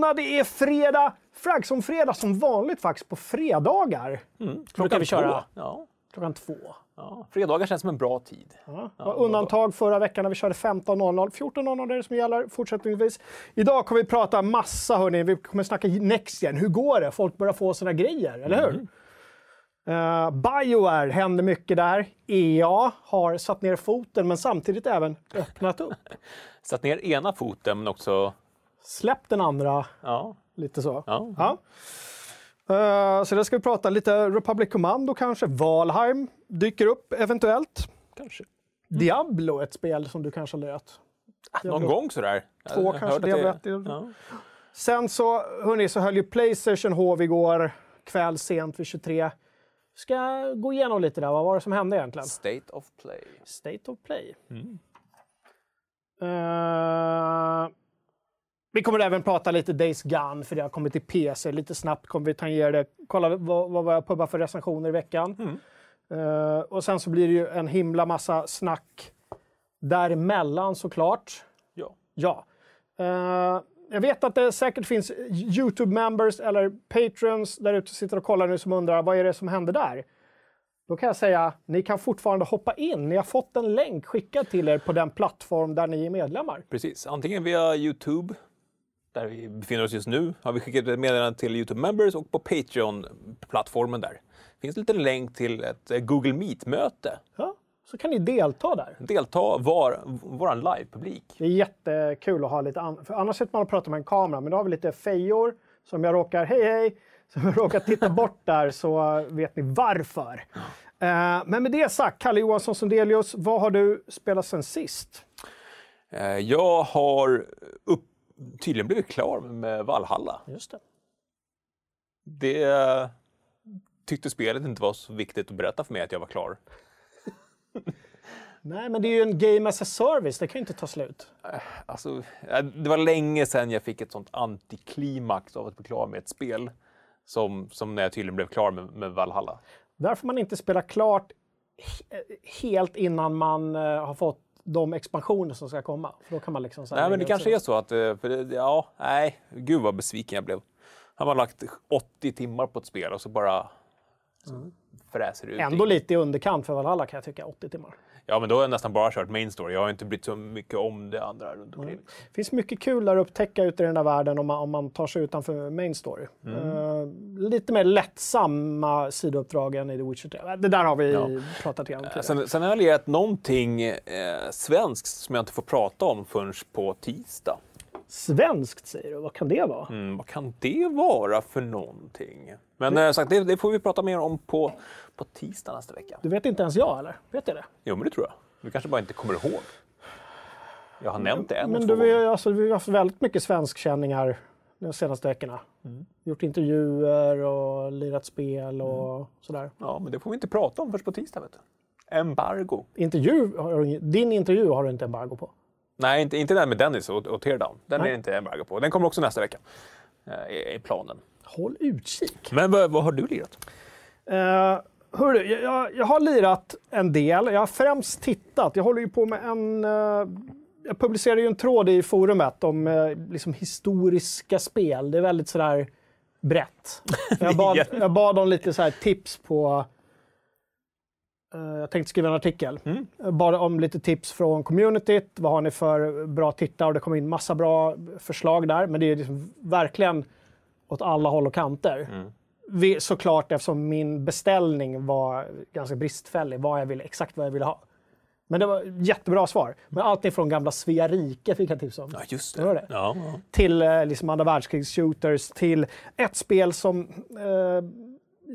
Välkomna! Det är fredag. Fragson fredag som vanligt faktiskt på fredagar. Mm. Brukar vi köra. Två. Ja. Klockan två. Ja. Fredagar känns som en bra tid. Ja. Var undantag förra veckan när vi körde 15.00. 14.00 är det som gäller fortsättningsvis. Idag kommer vi prata massa, hörni. Vi kommer snacka Next Gen. Hur går det? Folk börjar få sina grejer, eller hur? Uh, Bioware händer mycket där. EA har satt ner foten men samtidigt även öppnat upp. Satt ner ena foten men också... Släppt den andra, Ja. lite så. Ja. Ja. Eh, så där ska vi prata lite Republic Commando kanske. Valheim dyker upp eventuellt. Kanske. Diablo, ett spel som du kanske har lirat. Någon gång sådär. Två Jag kanske, Diablo det- 1. Ja. Sen så, hörni, så höll ju Playstation hov igår kväll sent vid 23. Ska gå igenom lite där, vad var det som hände egentligen? State of play. State of Play. Mm. Eh, vi kommer även prata lite Days Gone, för det har kommit till PC. Lite snabbt kommer vi tangera det. Kolla vad, vad jag pubbar för recensioner i veckan. Mm. Eh, och sen så blir det ju en himla massa snack däremellan såklart. Ja. Ja. Eh, jag vet att det säkert finns YouTube-members eller patrons där ute sitter och kollar nu som undrar vad är det som händer där? Då kan jag säga, ni kan fortfarande hoppa in. Ni har fått en länk skickad till er på den plattform där ni är medlemmar. Precis. Antingen via Youtube, där vi befinner oss just nu, har vi skickat ett meddelande till Youtube Members och på Patreon-plattformen där. finns en liten länk till ett eh, Google Meet-möte. Ja, så kan ni delta där. Delta var, våran live-publik. Det är jättekul att ha lite annat. För annars sitter man och pratar med en kamera, men då har vi lite fejor som jag råkar, hej hej, som jag råkar titta bort där så vet ni varför. Eh, men med det sagt, Kalle Johansson Sundelius, vad har du spelat sen sist? Eh, Jag har upp, tydligen blivit klar med Valhalla. Just det. Det eh, tyckte spelet inte var så viktigt att berätta för mig att jag var klar. Nej, men det är ju en game as a service, det kan ju inte ta slut. Alltså, eh, det var länge sedan jag fick ett sånt antiklimax av att bli klar med ett spel. Som, som när jag tydligen blev klar med, med Valhalla. Därför man inte spelar klart he- helt innan man eh, har fått de expansioner som ska komma. För då kan man liksom... Nej, men det kanske är så att, eh, för ja, nej, gud vad besviken jag blev. Har man lagt 80 timmar på ett spel och så bara så fräser det ut. Ändå lite i underkant för Valhalla kan jag tycka, 80 timmar. Ja, men då har jag nästan bara kört main story. Jag har inte brytt så mycket om det andra runt omkring. Det finns mycket kul där att upptäcka ute i den här världen om man, om man tar sig utanför main story. Eh, lite mer lättsamma sidouppdrag än i The Witcher 3. Det där har vi Ja. pratat igenom tidigare. Sen, sen har jag lirat någonting eh, svenskt som jag inte får prata om förrän på tisdag. Svenskt säger du, vad kan det vara? Mm, vad kan det vara för någonting? Men eh, sagt, det, det får vi prata mer om på, på tisdag nästa vecka. Du vet inte ens jag eller? Vet jag det? Jo, men det tror jag. Du kanske bara inte kommer ihåg. Jag har nämnt det en Men du, vi, gånger. har- alltså, vi har haft väldigt mycket svenskkänningar de senaste veckorna. Mm. Gjort intervjuer och lirat spel och Mm. sådär. Ja, men det får vi inte prata om först på tisdag. Vet du. Embargo. Intervju, din intervju har du inte embargo på. Nej, inte, inte den med Dennis och, och Teardown. Den Nej. är inte embargo på. Den kommer också nästa vecka. Eh, i, I planen. Håll utkik. Men vad, vad har du lirat? Uh, hörru, jag, jag, jag har lirat en del. Jag har främst tittat. Jag håller ju på med en... eh, jag publicerade ju en tråd i forumet om eh, liksom historiska spel. Det är väldigt sådär brett. Jag bad, jag bad om lite så här tips på... eh, jag tänkte skriva en artikel. Jag bad om lite tips från communityt. Vad har ni för bra tittare? Och det kom in massa bra förslag där. Men det är liksom verkligen åt alla håll och kanter. Vi, såklart eftersom min beställning var ganska bristfällig, vad jag ville, exakt vad jag ville ha. Men det var jättebra svar. Men allt ifrån gamla Svea rike fick jag tips om. Ja, just Det det. Ja, ja. Till eh, liksom andra världskrigs-shooters, till ett spel som eh,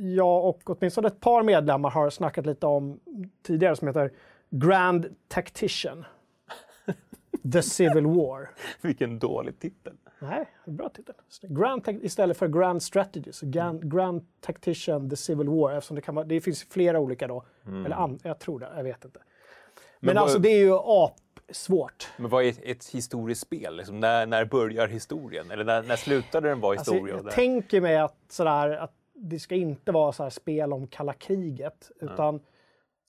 jag och åtminstone ett par medlemmar har snackat lite om tidigare som heter Grand Tactician. The Civil War. Vilken dålig titel. Nej, bra titel. Grand istället för Grand Strategy, så Grand, Grand Tactician, The Civil War, eftersom det, kan vara, det finns flera olika då. Eller an, jag tror det, jag vet inte. Men, Men vad- alltså det är ju apsvårt. Men vad är ett, historiskt spel? Liksom, när, när börjar historien? Eller när, när slutade den vara Alltså, historia? jag Där- tänker mig att, sådär, att det ska inte vara så här spel om kalla kriget, utan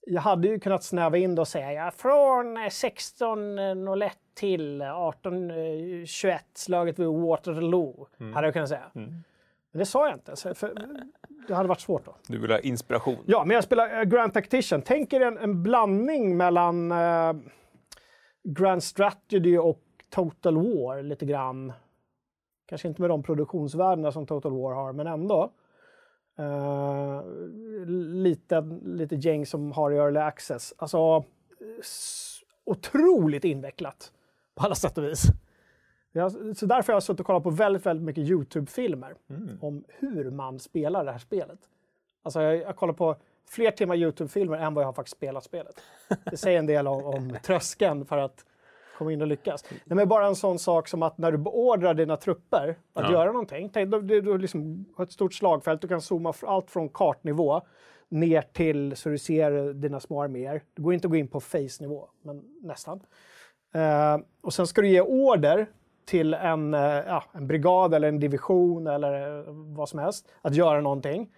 jag hade ju kunnat snäva in det och säga ja, från eh, 1601 till 1821, slaget vid Waterloo, hade jag kunnat säga. Men det sa jag inte, för det hade varit svårt då. Du vill ha inspiration? Ja, men jag spelar eh, Grand Tactician. Tänk er en, en blandning mellan eh, Grand Strategy och Total War lite grann. Kanske inte med de produktionsvärdena som Total War har, men ändå. Eh, lite, lite gäng som har early access. Alltså, otroligt invecklat på alla sätt och vis. Jag, så därför har jag suttit och kollat på väldigt, väldigt mycket YouTube-filmer om hur man spelar det här spelet. Alltså jag, jag kollar på fler timmar YouTube-filmer än vad jag har faktiskt spelat spelet. Det säger en del om, om tröskeln för att komma in och lyckas. Nej, men bara en sån sak som att när du beordrar dina trupper att Ja. göra någonting. Tänk, du, du, du liksom har ett stort slagfält, du kan zooma allt från kartnivå ner till så du ser dina små arméer. Det går inte att gå in på face-nivå, men nästan. Eh, och sen ska du ge order till en, eh, ja, en brigad eller en division eller eh, vad som helst att göra någonting.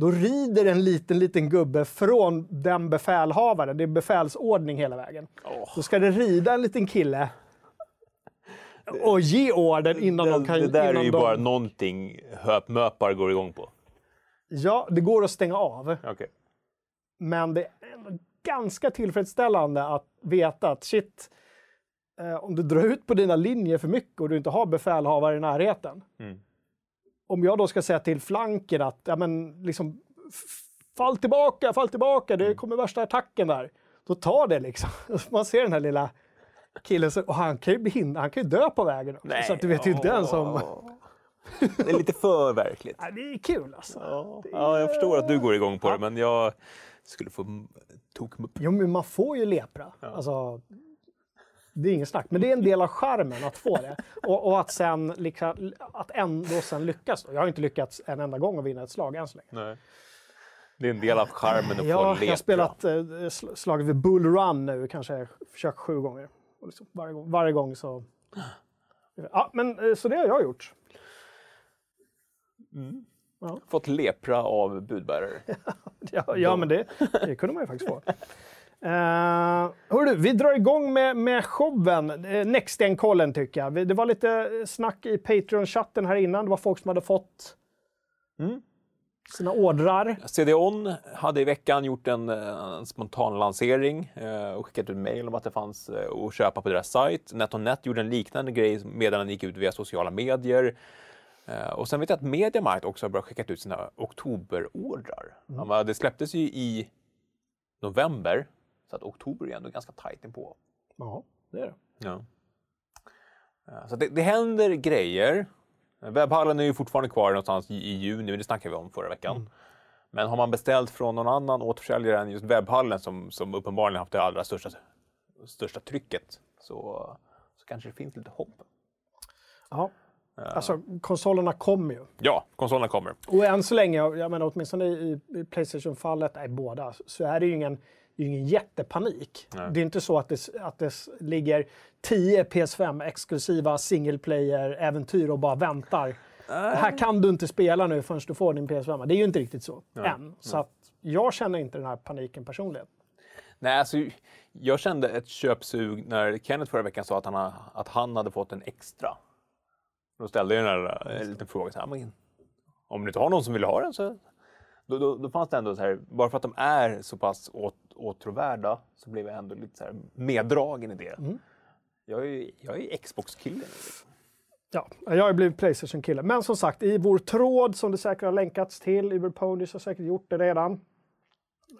Då rider en liten, liten gubbe från den befälhavaren. Det är befälsordning hela vägen. Åh. Då ska det rida en liten kille och ge orden innan det, de kan... det där är ju de... bara någonting höpmöpar går igång på. Ja, det går att stänga av. Okej. Men det är ganska tillfredsställande att veta att shit, eh, om du drar ut på dina linjer för mycket och du inte har befälhavare i närheten. Mm. Om jag då ska säga till flanken att ja, men, liksom, fall tillbaka, fall tillbaka, Mm. det kommer värsta attacken där. Då tar det liksom. Man ser den här lilla killen och han kan ju, hind- han kan ju dö på vägen också. så att du vet ju inte ens om... Det är lite för verkligt. Ja, det är kul alltså. Ja, ja, jag förstår att du går igång på det, men jag skulle få tokmupp. Jo, men man får ju lepra. Alltså, det är ingen snack. Men det är en del av charmen att få det. Och, och att sen liksom, att ändå sen lyckas. Jag har inte lyckats en enda gång att vinna ett slag än så länge. Nej. Det är en del av charmen att Ja, få jag har spelat eh, sl- slaget vid Bull Run nu, kanske försökt sju gånger. Och liksom, varje, gång, varje gång så... Ja, men eh, så det har jag gjort. Fått lepra av budbärare. Ja, ja men det, det kunde man ju faktiskt få. Uh, hörru, vi drar igång med, med showen. Uh, Nextgen-kollen tycker jag. Det var lite snack i Patreon-chatten här innan. Det var folk som hade fått Mm. sina ordrar. CDON hade i veckan gjort en, eh, en spontan lansering eh, och skickat ut mejl om att det fanns eh, att köpa på deras sajt. NetOnNet gjorde en liknande grej medan den gick ut via sociala medier. Eh, Och sen vet jag att Mediamarkt också har börjat skicka ut sina oktoberordrar. Mm. Det släpptes ju i november, så att oktober är ändå ganska tajt inpå. Ja, det är det. Ja. Ja, Så det, det händer grejer. Webbhallen är ju fortfarande kvar någonstans i, i juni, men det snackade vi om förra veckan. Mm. Men har man beställt från någon annan återförsäljare än just webbhallen som, som uppenbarligen haft det allra största, största trycket så, så kanske det finns lite hopp. Ja. Alltså, konsolerna kommer ju. Ja, konsolerna kommer. Och än så länge, jag menar åtminstone i, i Playstation-fallet, nej båda, så är det ju ingen, det är ingen jättepanik. Det är inte så att det, att det ligger 10 PS5-exklusiva single player-äventyr och bara väntar. Det här kan du inte spela nu förrän du får din PS5. Det är ju inte riktigt så än. Så att jag känner inte den här paniken personligen. Nej, alltså, jag kände ett köpsug när Kenneth förra veckan sa att han, ha- att han hade fått en extra. Då ställde jag den här eh, liten frågan. Så här, om du inte har någon som vill ha den så... Då, då, då fanns det ändå så här, bara för att de är så pass åt, åtråvärda så blev jag ändå lite så meddragen i det. Jag är ju jag är Xbox-kille. Ja, jag har blivit Playstation-kille. Men som sagt, i vår tråd som det säkert har länkats till, Uberponies har säkert gjort det redan.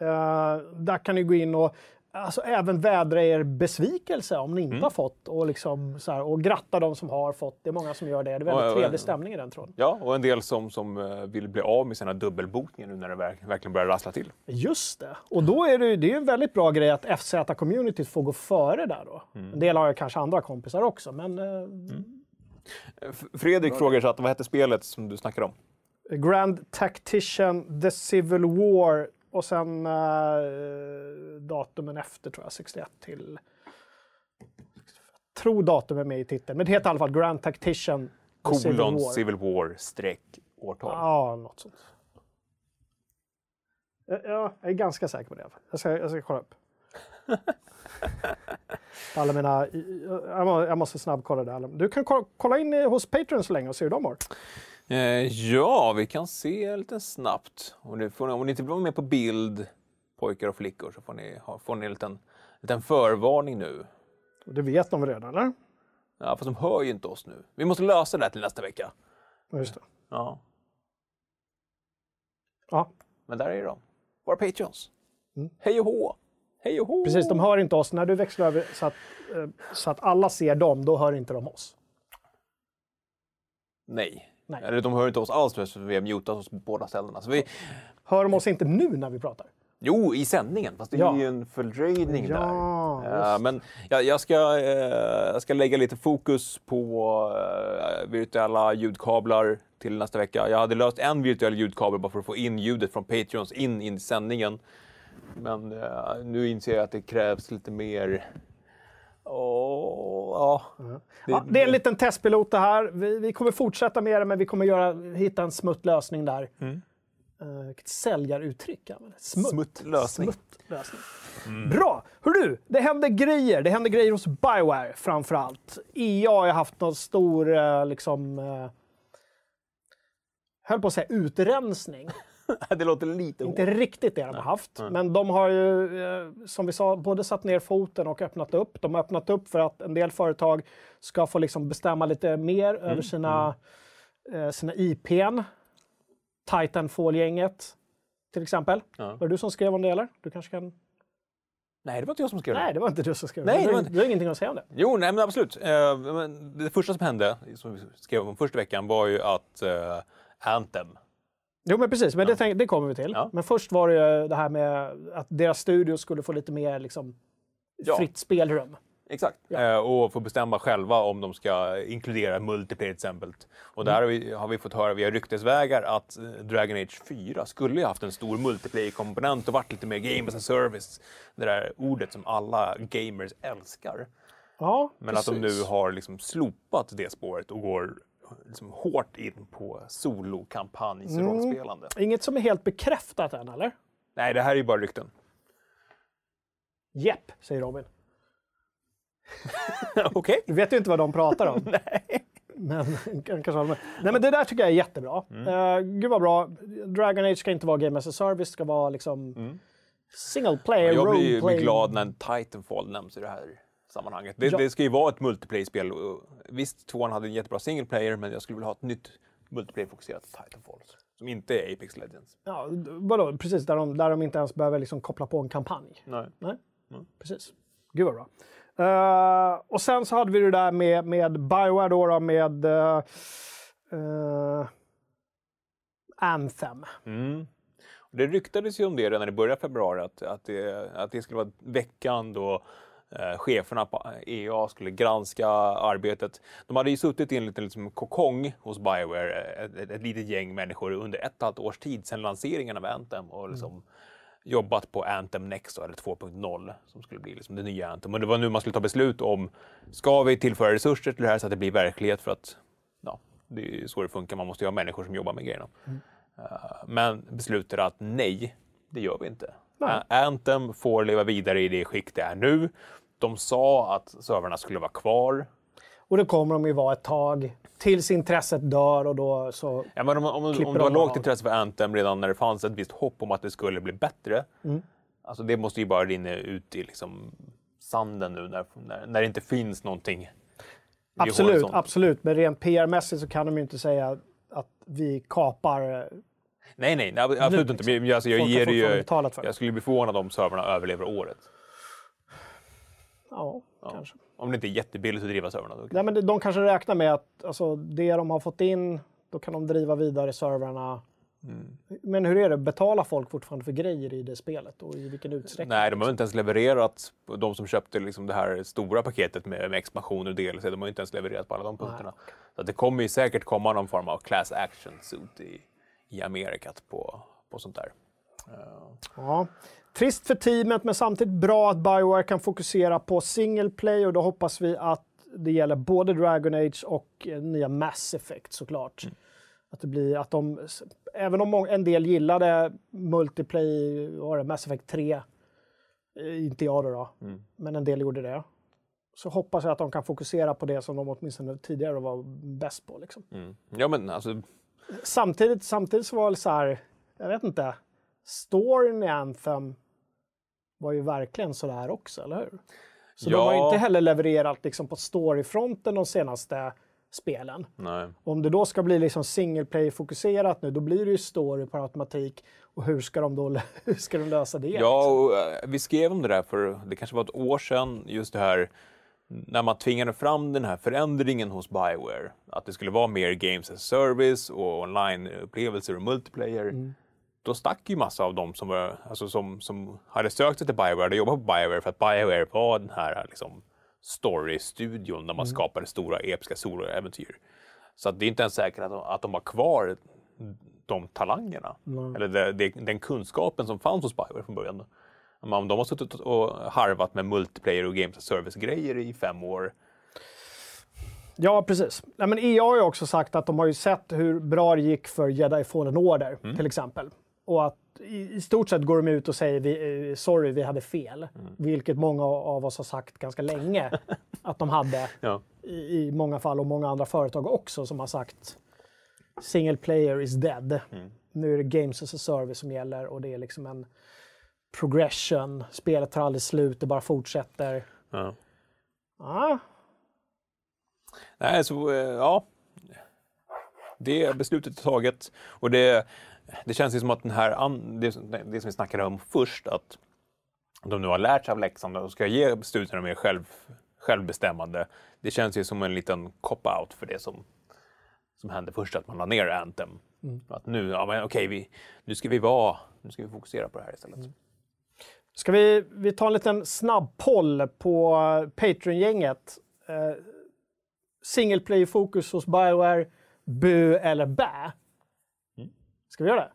Eh, där kan ni gå in och alltså, även vädra er besvikelse om ni inte Mm. har fått och, liksom, så här, och gratta de som har fått. Det är många som gör det. Det är väldigt Ja, trevlig stämning i den tråden. Ja, och en del som, som eh, vill bli av med sina dubbelbokningar nu när det verk, verkligen börjar rassla till. Just det. Och då är det, det är en väldigt bra grej att FZ-communityt får gå före där då. Mm. En del har ju kanske andra kompisar också, men eh, F- Fredrik frågar så att vad hette spelet som du snackade om? Grand Tactician, The Civil War och sen eh, datumen efter tror jag, 61 till... Jag tror datum är med i titeln, men det heter i alla fall Grand Tactician, Civil Kolon War. Civil War streck årtal. Ja, något sånt. Ja, jag är ganska säker på det. Jag ska, jag ska kolla upp. Alla mina... Jag må- jag måste snabbkolla det. här. Du kan ko- kolla in hos Patreon så länge och se hur de har. Eh, ja, vi kan se lite snabbt. Om ni, får, om ni inte vill vara med på bild, pojkar och flickor, så får ni, får ni en liten, liten förvarning nu. Det vet de redan, eller? Ja, fast de hör ju inte oss nu. Vi måste lösa det här till nästa vecka. Ja, Just det. Ja, Ja, men där är de. Våra Patreons. Mm. Hej och hå! Hej och hå! precis. De hör inte oss. När du växlar över så att, eh, så att alla ser dem, då hör inte de oss. Nej. Nej. Eller de hör inte oss alls för vi har mutat oss på båda ställena. Så vi, Hör de oss inte nu när vi pratar? jo, i sändningen, fast det är Ja. ju en fördröjning Ja, där. Eh, men jag, jag, ska, eh, jag ska lägga lite fokus på eh, virtuella ljudkablar till nästa vecka. Jag hade löst en virtuell ljudkabel bara för att få in ljudet från Patreons in i sändningen. Men eh, nu inser jag att det krävs lite mer... Åh, ja. Ja, det är en liten testpilot det här. Vi, vi kommer fortsätta med det, men vi kommer göra, hitta en smutt lösning där. Mm. Uh, vilket säljaruttryck använder. Smutt. Smuttlösning. Smuttlösning. Bra! Hör du, det händer grejer. Det händer grejer hos Bioware framför allt. EA har haft någon stor, eh, liksom... Uh, höll på att säga utrensning. det låter lite Inte riktigt det de har haft. Men de har ju, eh, som vi sa, både satt ner foten och öppnat upp. De har öppnat upp för att en del företag ska få liksom bestämma lite mer över sina, eh, sina IPn. Titanfall-gänget, till exempel. Ja. Var det du som skrev om det, eller? Du kanske kan... Nej, det var inte jag som skrev det. Nej, det var inte du som skrev Nej, det. Du, var du, inte- har ingenting att säga om det. Jo, nej men absolut. Eh, det första som hände, som vi skrev om första veckan, var ju att eh, Anthem, Jo, men precis. Men det, tänk, det kommer vi till. Ja. Men först var det ju det här med att deras studio skulle få lite mer liksom, Ja. fritt spelrum. exakt, eh, och få bestämma själva om de ska inkludera multiplayer till exempel. Och där har vi, har vi fått höra via ryktesvägar att eh, Dragon Age 4 skulle ju haft en stor multiplayer-komponent och varit lite mer game as a service. Det där ordet som alla gamers älskar. Ja, Men att de nu precis. har liksom slopat det spåret och går liksom hårt in på solokampanjsrollspelande. Inget som är helt bekräftat än, eller? Nej, det här är ju bara rykten. Jepp, säger Robin. Okej. Du vet ju inte vad de pratar om. Nej. Men, kanske håller med. Nej, men det där tycker jag är jättebra. Mm. Uh, gud vad bra. Dragon Age ska inte vara Game as a Service, ska vara liksom single player, Mm. Jag blir ju glad när Titanfall nämns i det här sammanhanget. Det, Ja. det ska ju vara ett multiplayer-spel. Visst, tvåan hade en jättebra single player, men jag skulle vilja ha ett nytt multiplayer-fokuserat Titanfall. Som inte är Apex Legends. Ja, vadå? Precis, där de, där de inte ens behöver liksom koppla på en kampanj. Nej. Nej, precis. Gud vad bra. Eh, och sen så hade vi det där med, med Bioware då, då med eh, eh, Anthem. Mm. Det ryktades ju om det redan i början av februari, att, att, det, att det skulle vara veckan då eh, cheferna på EA skulle granska arbetet. De hade ju suttit i en liten liksom, kokong hos Bioware, ett, ett, ett litet gäng människor under ett och ett halvt års tid sedan lanseringen av Anthem och liksom jobbat på Anthem Next, eller 2.0, som skulle bli liksom det nya Anthem. Och det var nu man skulle ta beslut om, ska vi tillföra resurser till det här så att det blir verklighet? För att ja, det är så det funkar, man måste ju ha människor som jobbar med grejerna. Eh, Men beslutade att nej, det gör vi inte. Nej. Anthem får leva vidare i det skick det är nu. De sa att servrarna skulle vara kvar. Och det kommer de ju vara ett tag tills intresset dör och då så... Ja, men om, om, om det var lågt av. intresse för Anthem redan när det fanns ett visst hopp om att det skulle bli bättre. Mm. Alltså det måste ju bara rinna ut i liksom sanden nu när, när, när det inte finns någonting. Absolut, absolut. Men rent PR-mässigt så kan de ju inte säga att vi kapar... eh, Nej, nej, nej absolut inte. Men alltså, jag, Folk har ger ju, jag skulle bli förvånad om servrarna överlever året. Ja, kanske. Om det inte är jättebilligt att driva servrarna. Då. Nej, men de- kanske räknar med att alltså, det de har fått in, då kan de driva vidare servrarna. Mm. Men hur är det? Betalar folk fortfarande för grejer i det spelet? Och i vilken utsträckning? Nej, de har inte ens levererat. De som köpte liksom det här stora paketet med, med expansioner och DLC, de har inte ens levererat på alla de punkterna. Så att det kommer ju säkert komma någon form av class action suit i, i Amerikat på, på sånt där. Eh, Ja. Trist för teamet, men samtidigt bra att Bioware kan fokusera på single play och då hoppas vi att det gäller både Dragon Age och eh, nya Mass Effect såklart. Att det blir att de, även om en del gillade multiplayer, vad var det, Mass Effect 3, Eh, inte jag då, då. Mm. men en del gjorde det. Så hoppas jag att de kan fokusera på det som de åtminstone tidigare var bäst på. Liksom. Mm. Ja, men alltså, Samtidigt, samtidigt så var det så här, jag vet inte, storyn i Anthem var ju verkligen så där också, eller hur? Så de har Ja. inte heller levererat liksom, på storyfronten de senaste spelen. nej. Om det då ska bli liksom single play-fokuserat nu, då blir det ju story per automatik. Och hur ska de då hur ska de lösa det? liksom? Ja, och, eh, vi skrev om det där för det kanske var ett år sedan, just det här när man tvingade fram den här förändringen hos Bioware, att det skulle vara mer games as service och online-upplevelser och multiplayer. Då stack ju massa av dem som, var, alltså som, som hade sökt sig till Bioware, hade jobbat på Bioware för att Bioware var den här liksom, story-studion där man skapade stora episka soloäventyr. Så det är inte ens säkert att de, att de har kvar de talangerna. Eller det, det, den kunskapen som fanns hos Bioware från början. Om de har suttit och harvat med multiplayer och games service-grejer i fem år. Ja, precis. Nej, men EA har ju också sagt att de har ju sett hur bra det gick för Jedi Fallen Order, Mm. till exempel. Och att i, stort sett går de ut och säger vi, eh, sorry, vi hade fel. Mm. Vilket många av oss har sagt ganska länge att de hade Ja. i, i många fall och många andra företag också som har sagt single player is dead. Mm. Nu är det games as a service som gäller och det är liksom en progression. Spelet tar aldrig slut, det bara fortsätter. Ja. Ah, Nej, så eh, ja. Det beslutet är taget och det, det känns ju som att den här, det, det som vi snackade om först, att de nu har lärt sig av läxan och ska ge studierna mer själv, självbestämmande. Det känns ju som en liten cop-out för det som, som hände först, att man la ner Anthem. Att nu, ja men okej, vi, nu ska vi vara, nu ska vi fokusera på det här istället. Ska vi, vi ta en liten snabb poll på Patreon-gänget. Eh, single player-fokus hos Bioware, bu eller bä? Ska vi göra det?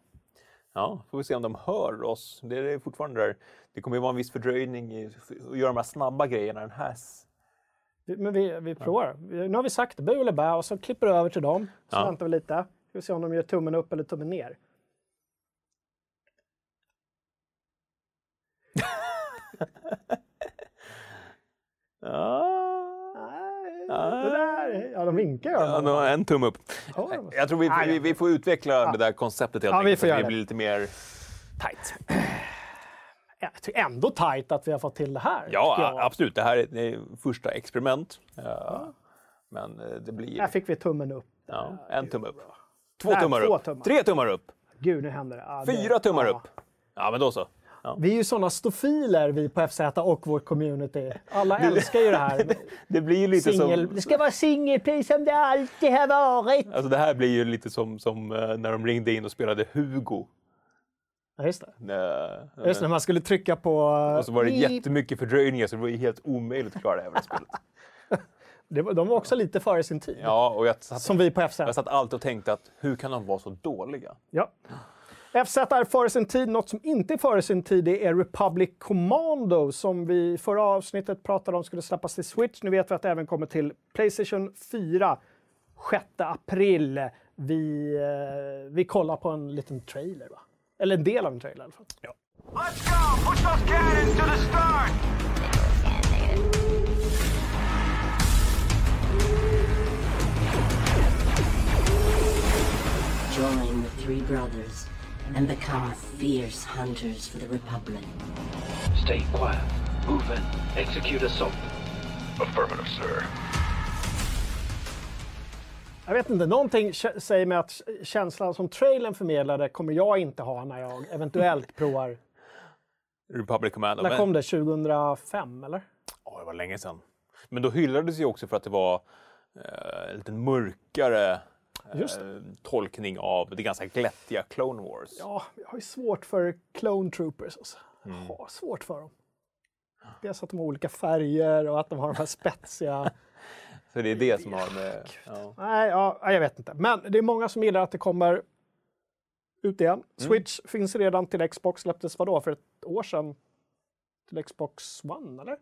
Ja, får vi se om de hör oss. Det är fortfarande där. Det kommer ju vara en viss fördröjning i att göra de här snabba grejerna. Den här Men vi, vi provar. Vi- Nu har vi sagt bu eller bä, och så klipper du över till dem. Så Ja. väntar vi lite. Ska vi se om de gör tummen upp eller tummen ner. Det där. Ja, de vinkar ju. Ja, de har en tumme upp. Jag tror vi, Ah, vi, vi får utveckla det där konceptet helt Ja, vi enkelt, får så att göra det det. blir lite mer tight. Jag tycker ändå tajt att vi har fått till det här. Ja, absolut. Det här är det är första experiment. Ja. Men eh, det blir Här fick vi tummen upp. ja, en tumme upp. Två Nej, tummar två upp. tummar. Tre tummar upp. Gud, nu händer det. Ja, det- Fyra tummar ja. upp. Ja, men då så. Ja. Vi är ju såna stofiler vi på FZ och vårt community. Alla älskar ju det här. Det blir ju lite Singel, som... det ska vara singelplay som det alltid har varit. Alltså det här blir ju lite som, som eh, när de ringde in och spelade Hugo. Ja, just det. Eh, Just det, när man skulle trycka på... Och så var det jättemycket fördröjningar så det var ju helt omöjligt att klara det här spelet. Det var, de var också lite före sin tid. Ja, och jag satt, Som vi på FZ. jag satt alltid och tänkte att hur kan de vara så dåliga? Ja. FZ är före sin tid. Något som inte är före sin tid det är Republic Commando som vi förra avsnittet pratade om skulle släppas till Switch. Nu vet vi att det även kommer till Playstation 4 6 april. Vi, eh, vi kollar på en liten trailer, va? Eller en del av en trailer i alla fall. Ja. Let's go! Push those cannons to the start! Join the three brothers and become fierce hunters for the Republic. Stay quiet. Move in. Execute assault. Affirmative, sir. Jag vet inte, någonting säger mig att känslan som trailern förmedlade kommer jag inte ha när jag eventuellt provar. Republic Commando. När kom det? 2005 eller? Ja, det var länge sedan. Men då hyllades ju också för att det var eh, en lite mörkare tolkning av det ganska glättiga Clone Wars. Ja, jag har ju svårt för Clone Troopers. Alltså. Mm. Jag har svårt för dem. Dels att de har olika färger och att de har de här spetsiga... Så det är det som har med... Ja. Nej, ja, jag vet inte. Men det är många som gillar att det kommer ut igen. Mm. Switch finns redan till Xbox. Släpptes vadå, för ett år sedan? Till Xbox One, eller?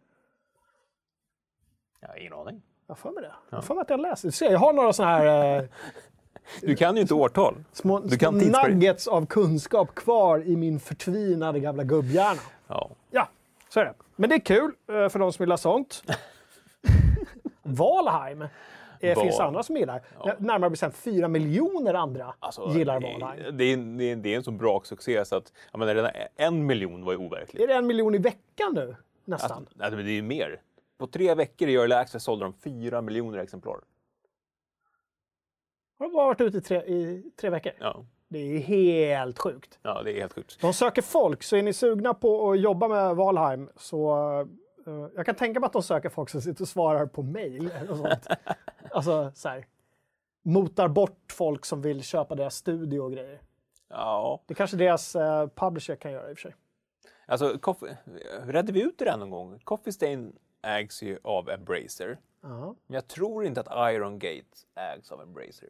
Jag har ingen aning. Jag har för mig det. Jag har för mig att jag läste. Du ser, jag har några sådana här eh, Du kan ju inte årtal. små, Du kan nuggets av kunskap kvar i min förtvinade gamla gubbhjärna. Ja. Ja, Så är det. Men det är kul eh, för de som gillar sånt. Valheim. Eh, Val. finns det andra som gillar. Närmare bestämt 4 miljoner andra Alltså, gillar det, Valheim. det, är, det, är, det är en så bra succé så att jag menar, redan en miljon var ju overkligt. Är det en miljon i veckan nu? Nästan. Alltså, nej, men det är ju mer. På tre veckor i Early Access sålde de fyra miljoner exemplar. Har bara varit ute i tre, i tre veckor. Ja, Det är helt sjukt. ja det är helt sjukt. De söker folk, så är ni sugna på att jobba med Valheim så eh, jag kan tänka mig att de söker folk som sitter och svarar på mail och sånt. alltså så här, motar bort folk som vill köpa deras studio och grejer. Ja, Det kanske deras uh, publisher kan göra i och för sig. alltså coffee, redde vi ut det där någon gång? Coffee Stain ägs ju av Embracer. Ja. Men jag tror inte att Iron Gate ägs av Embracer.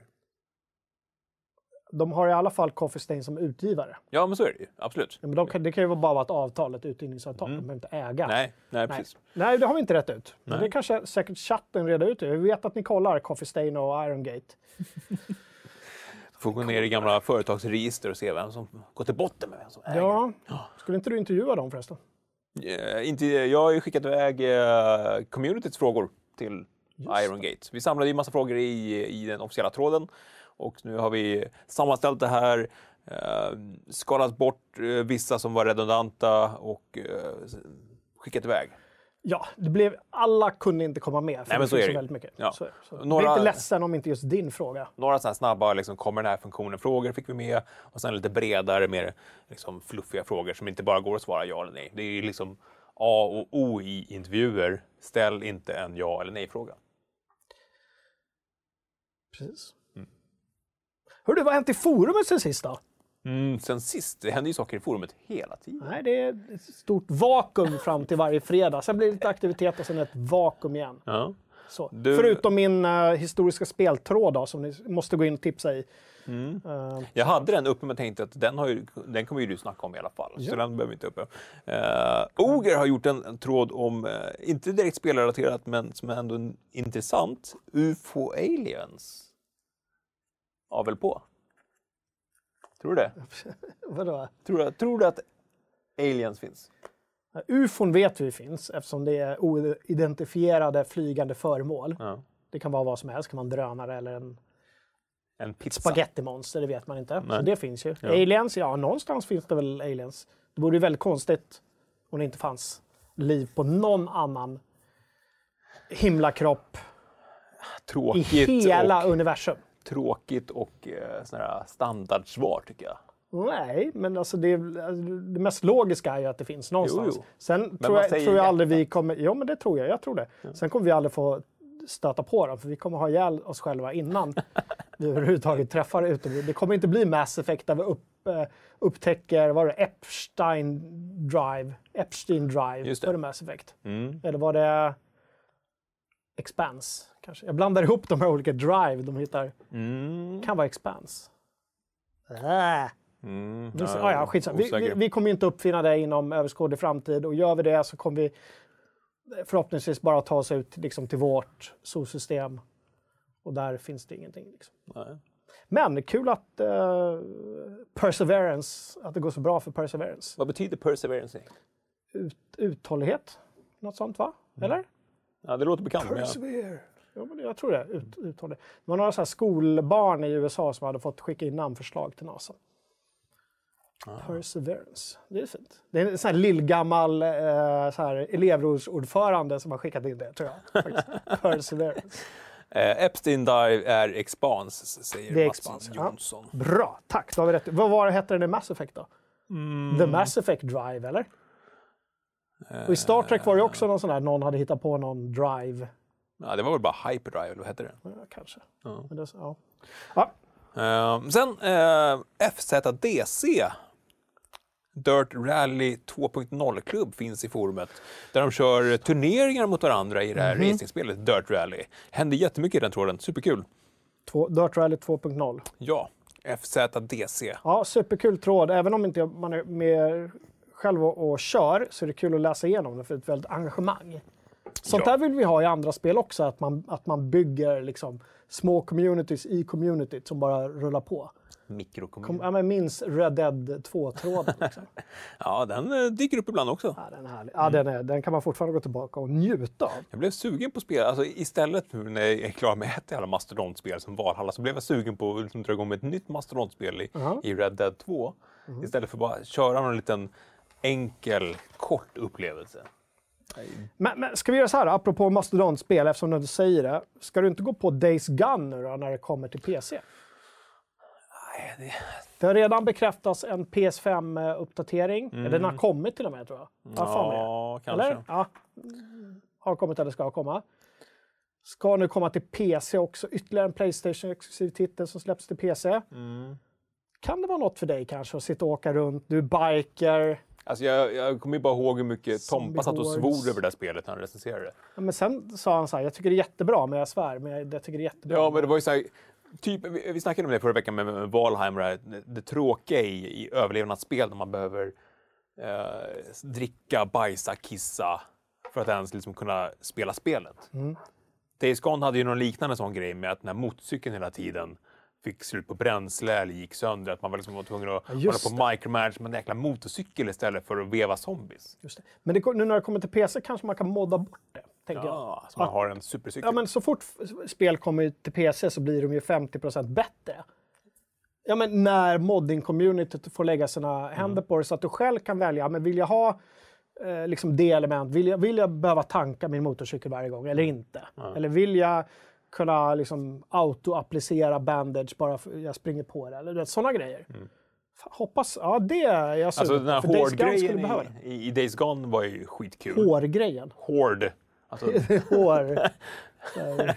De har i alla fall Coffee Stain som utgivare. Ja, men så är det ju. Absolut. Ja, Men de kan, det kan ju bara vara ett avtal, ett utgivningsavtal. De behöver inte äga. Mm. Nej, nej, Nej. precis. Nej, det har vi inte rätt ut. Nej. det kanske säkert chatten reda ut. Vi vet att ni kollar Coffee Stain och Iron Gate. Får gå ner i gamla företagsregister och se vem som går till botten med vem som äger. Ja. Skulle inte du intervjua dem förresten? Eh, inte, jag har ju skickat iväg eh, communityts frågor till Iron Gate. Vi samlade ju massa frågor i, i den officiella tråden och nu har vi sammanställt det här, eh, skalat bort eh, vissa som var redundanta och eh, skickat iväg. Ja, det blev, alla kunde inte komma med. För Nej, men det så är det. väldigt mycket. Ja. Så, så. Några- Bli inte ledsen om inte just din fråga. Några sådana snabba, liksom, kommer den här funktionen frågor fick vi med och sen lite bredare, mer liksom, fluffiga frågor som inte bara går att svara ja eller nej. Det är ju liksom A och O i intervjuer. Ställ inte en ja eller nej-fråga. Precis. Hörru, vad har hänt i forumet sen sist då? Mm, sen sist, det händer ju saker i forumet hela tiden. Nej, det är ett stort vakuum fram till varje fredag. Sen blir det lite aktivitet och sen ett vakuum igen. Ja. Du- Förutom min eh, historiska speltråd då, som ni måste gå in och tipsa i. Mm. Eh, Jag hade den uppe men tänkte att den, har ju, den kommer ju du snacka om i alla fall. Så den behöver vi inte uppe. Uh, Oger har gjort en, en tråd om, eh, inte direkt spelrelaterat men som är ändå intressant, UFO aliens. Av väl på? Tror du det? vadå? Tror du, tror du att aliens finns? Ufon vet vi finns eftersom det är oidentifierade flygande föremål. Ja. Det kan vara vad som helst, det kan vara en drönare eller en En pizza? spagettimonster, det vet man inte. Nej. Så det finns ju. Ja. Aliens, ja någonstans finns det väl aliens. Det vore ju väldigt konstigt om det inte fanns liv på någon annan himlakropp i Tråkigt hela och, universum. Tråkigt och eh, standardsvar tycker jag. Nej, men alltså det, det mest logiska är ju att det finns någonstans. Jo, jo. Sen tror man jag, tror jag aldrig vi kommer... Ja, men det tror jag. Jag tror det. Sen kommer vi aldrig få stöta på dem, för vi kommer ha ihjäl oss själva innan vi överhuvudtaget träffar det ute. Det kommer inte bli Mass Effect där vi upp, eh, upptäcker, vad är det, Epstein Drive? Epstein Drive, Just det. var det Mass Effect? Mm. Eller var det Expanse? Kanske. Jag blandar ihop de här olika Drive de hittar. Mm. Kan vara Expanse. Äh. Mm. Vi, ja, ja, skitsamma. vi, vi, vi kommer inte uppfinna det inom överskådlig framtid och gör vi det så kommer vi förhoppningsvis bara ta oss ut liksom, till vårt solsystem. Och där finns det ingenting. Liksom. Nej. Men kul att eh, Perseverance, att det går så bra för Perseverance. Vad betyder perseverance? Ut, uthållighet, något sånt va? Eller? Ja, det låter bekant. Persevere. Ja, men jag tror det. Ut, uthållig. Det var några så här skolbarn i USA som hade fått skicka in namnförslag till NASA. Perseverance. Det är fint. Det är en sån här lillgammal eh, så här, elevrådsordförande som har skickat in det, tror jag. Perseverance. Eh, Epstein Dive är expans, säger Det är Mats expans, ja. Jonsson. Bra, tack. Då har vi rätt. Vad var det, hette den i Mass Effect då? Mm. The Mass Effect Drive, eller? Och i Star Trek var det också någon sån där, någon hade hittat på någon drive. Ja, det var väl bara Hyperdrive, eller vad hette det? Ja, kanske. Ja. Men det, ja. Ja, Eh, sen eh, FZDC, Dirt Rally 2.0-klubb finns i forumet. Där de kör turneringar mot varandra i det här Mhm. racingspelet Dirt Rally. Händer jättemycket i den tråden, superkul. två, Dirt Rally 2.0. Ja, FZDC. Ja, superkul tråd. Även om inte man är med själv och, och kör så är det kul att läsa igenom det för ett väldigt engagemang. Sånt Ja. där vill vi ha i andra spel också, att man, att man bygger liksom små communities i communityt som bara rullar på. Mikrokommun. Kom, ja, men minns Red Dead 2-tråden. Liksom. Ja, den eh, dyker upp ibland också. ja, den, är härlig. Ja, den, är, den kan man fortfarande gå tillbaka och njuta av. Jag blev sugen på spel. Alltså, istället nu när jag är klar med ett jävla mastodontspel som Valhalla så blev jag sugen på att liksom dra igång med ett nytt mastodontspel i, Ja. i Red Dead 2. Istället för bara köra någon liten enkel, kort upplevelse. Men, men ska vi göra så här, apropå mastodontspel, eftersom du säger det. Ska du inte gå på Days Gone nu då, när det kommer till PC? Nej, det... Det har redan bekräftats en PS5-uppdatering. Den har kommit till och med tror jag. det. Ja, kanske. Eller? Ja. Har kommit eller ska komma. Ska nu komma till PC också. Ytterligare en Playstation-exklusiv titel som släpps till PC. Mm. Kan det vara något för dig kanske att sitta och åka runt? Du är biker. Alltså, jag, jag kommer ju bara ihåg hur mycket Tompa satt och svor över det där spelet när han recenserade det. Ja, men sen sa han så här, jag tycker det är jättebra, men jag svär, men jag, jag tycker det är jättebra. Ja, men det var ju så här, typ, vi, vi snackade om det förra veckan med, med Valheim, det, här, det, tråkiga i, i överlevnadsspel när man behöver eh, dricka, bajsa, kissa för att ens liksom kunna spela spelet. Mm. Days Gone hade ju någon liknande sån grej med att när motorcykeln hela tiden fick slut på bränsle eller gick sönder, att man var, liksom var tvungen att hålla just på micromanage med en jäkla motorcykel istället för att veva zombies. Just det. Men det, nu när det kommer till PC kanske man kan modda bort det, tänker jag. Ja, så man har en supercykel. Ja, men så fort spel kommer till PC så blir de ju 50% bättre. Ja, men när modding-communityt får lägga sina händer på det så att du själv kan välja, men vill jag ha eh, liksom det element, vill jag, vill jag behöva tanka min motorcykel varje gång eller inte? Eller vill jag kunna liksom auto-applicera bandage bara för jag springer på det? Eller sådana grejer. Fan, Hoppas, ja det är jag Alltså den här hårdgrejen i, i, i Days Gone var ju skitkul. Hårgrejen. Hård. Alltså, Hår.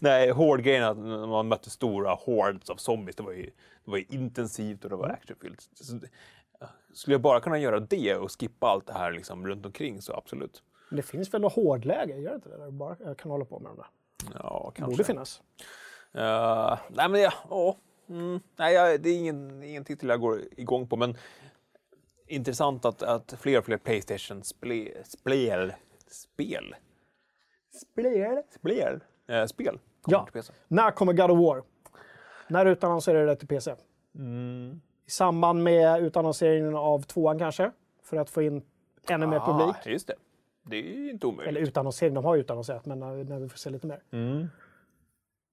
nej, hårdgrejen att man mötte stora hordes av zombies, det var ju, det var ju intensivt och det var Mm. actionfyllt. Skulle jag bara kunna göra det och skippa allt det här liksom runt omkring så absolut. Men det finns väl något hårdläge, gör det inte det? Där bara jag kan hålla på med de där. Ja, kanske. borde finnas. Uh, nej, men ja, åh. Mm, nej, jag, det är ingen, ingen titel jag går igång på, men intressant att, att fler och fler Playstation-spel spel, spel, Spel. spel, eh, spel kommer Ja. till PC. När kommer God of War? När utannonserar det till PC? Mm. I samband med utannonseringen av tvåan kanske? För att få in ännu mer publik. Ah, just det. Det är ju inte omöjligt. Eller utannonsering, de har ju utannonserat, men när, när vi får se lite mer. Mm.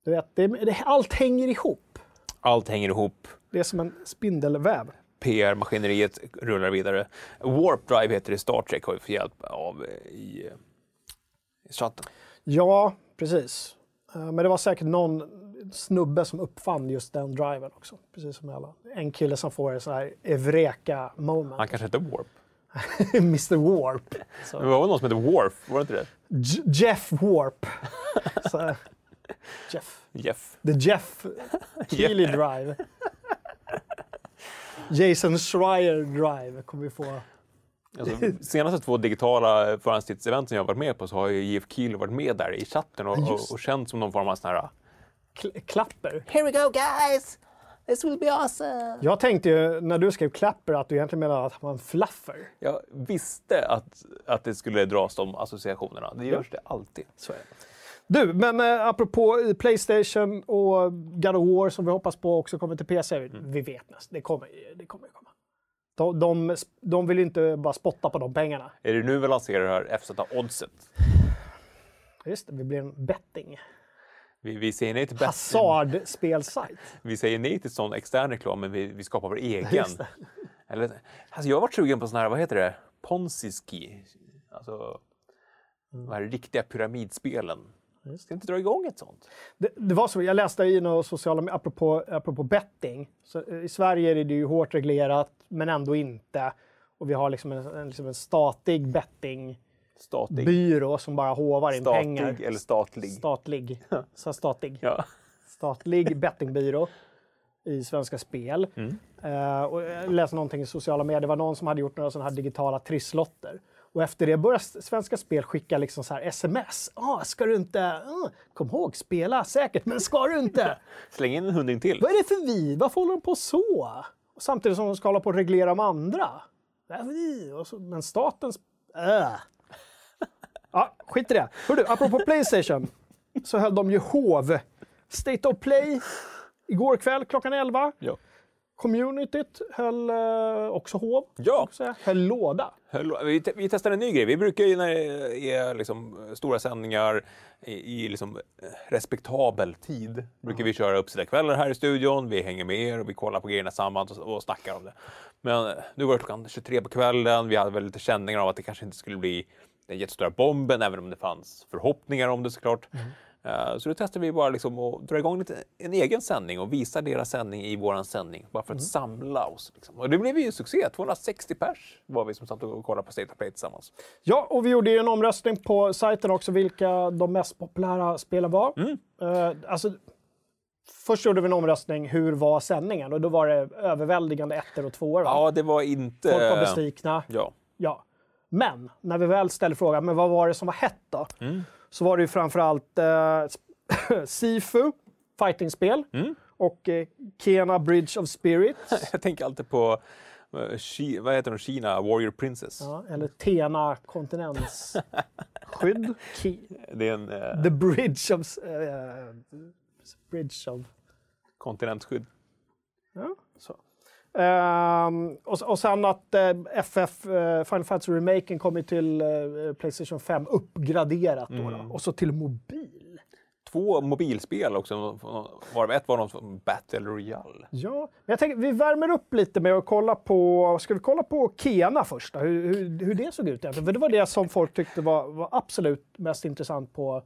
Du vet, det, det, allt hänger ihop. Allt hänger ihop. Det är som en spindelväv. PR-maskineriet rullar vidare. Warp Drive heter det Star Trek, har vi fått hjälp av eh, i, i chatten. Ja, precis. Eh, Men det var säkert någon snubbe som uppfann just den driven också. Precis som alla. En kille som får en sån här Evreka moment. Han kanske hette Warp. Mr Warp. Så. Det var väl någon som hette Warp, var det inte det? J- Jeff Warp. Så, Jeff. Jeff. The Jeff Keely Drive. Jason Schreier Drive kommer vi få. Alltså, senaste två digitala förhandstidsevent som jag varit med på så har ju Jeff Keel varit med där i chatten och, och, och känt som någon form av sån här... Kl- klapper. Here we go guys! This will be awesome! Jag tänkte ju när du skrev klapper att du egentligen menade att han var en fluffer. Jag visste att, att det skulle dras de associationerna. Det görs det alltid. Så är det. Du, men eh, apropå Playstation och God of War som vi hoppas på också kommer till PC. Vi vet nästan, det kommer det kommer ju komma. De, de, de vill ju inte bara spotta på de pengarna. Är det nu vi lanserar det här FZ-oddset? Just det, vi blir en betting. Vi, vi säger nej till Hasardspelsajt. Vi säger nej till sån extern reklam, men vi, vi skapar vår egen. Just. Eller, alltså jag har varit sugen på sån här, vad heter det? Ponzi-ski. Alltså, de här riktiga pyramidspelen. Ska inte dra igång ett sånt? Det, det var så, jag läste i några sociala apropå, apropå betting. Så, eh, I Sverige är det ju hårt reglerat, men ändå inte. Och vi har liksom en, en, liksom en statlig bettingbyrå Statlig. som bara hovar in pengar. Statlig eller statlig? Statlig. Så statlig. Ja. statlig bettingbyrå i Svenska Spel. Mm. Eh, och jag läste någonting i sociala medier, det var någon som hade gjort några sådana här digitala trisslotter. Och efter det började Svenska Spel skicka liksom så här sms. Ah, ska du inte, ah, kom ihåg, spela säkert, men ska du inte? Släng in en hundring till. Vad är det för vi? Varför håller de på så? Och samtidigt som de ska hålla på och reglera de andra. Vi. Men statens... Äh. Ja, skit i det. Hörru, apropå Playstation så höll de ju hov. State of Play igår kväll klockan 11. Ja. Communityt höll eh, också hov. Ja. Höll låda. Höll- Vi, te- vi testade en ny grej. Vi brukar ju när det är liksom stora sändningar i, i liksom respektabel tid brukar vi köra uppsittarkvällar här i studion. Vi hänger med er och vi kollar på grejerna tillsammans och, och snackar om det. Men eh, nu var det klockan 23 på kvällen. Vi hade väl lite känningar av att det kanske inte skulle bli den jättestora bomben, även om det fanns förhoppningar om det såklart. Eh, Så då testade vi bara liksom att dra igång lite, en egen sändning och visa deras sändning i våran sändning. Bara för att samla oss. Liksom. Och det blev ju succé. 260 pers var vi som satt och kollade på State of Play tillsammans. Ja, och vi gjorde ju en omröstning på sajten också vilka de mest populära spelen var. Eh, alltså, först gjorde vi en omröstning, hur var sändningen? Och då var det överväldigande ettor och tvåor. va? Ja, det var inte... Folk var besvikna. Ja. Ja. Men när vi väl ställde frågan, men vad var det som var hett då? Så var det ju framförallt eh, Sifu, fightingspel, och eh, Kena Bridge of Spirits, Jag tänker alltid på, eh, Ki- vad heter de, Kina, Warrior Princess. ja, eller Tena Det är en eh, The Bridge of... eh, bridge of... kontinentskydd. Ja, så. Ehm, och, och sen att eh, FF, eh, Final Fantasy Remaken kommer till eh, Playstation 5 uppgraderat. Då, då. Och så till mobil. Två mobilspel också, varav ett var någon Battle Royale. Ja, men jag tänker vi värmer upp lite med att kolla på, ska vi kolla på Kena först då? Hur, hur, hur det såg ut egentligen? För det var det som folk tyckte var, var absolut mest intressant på,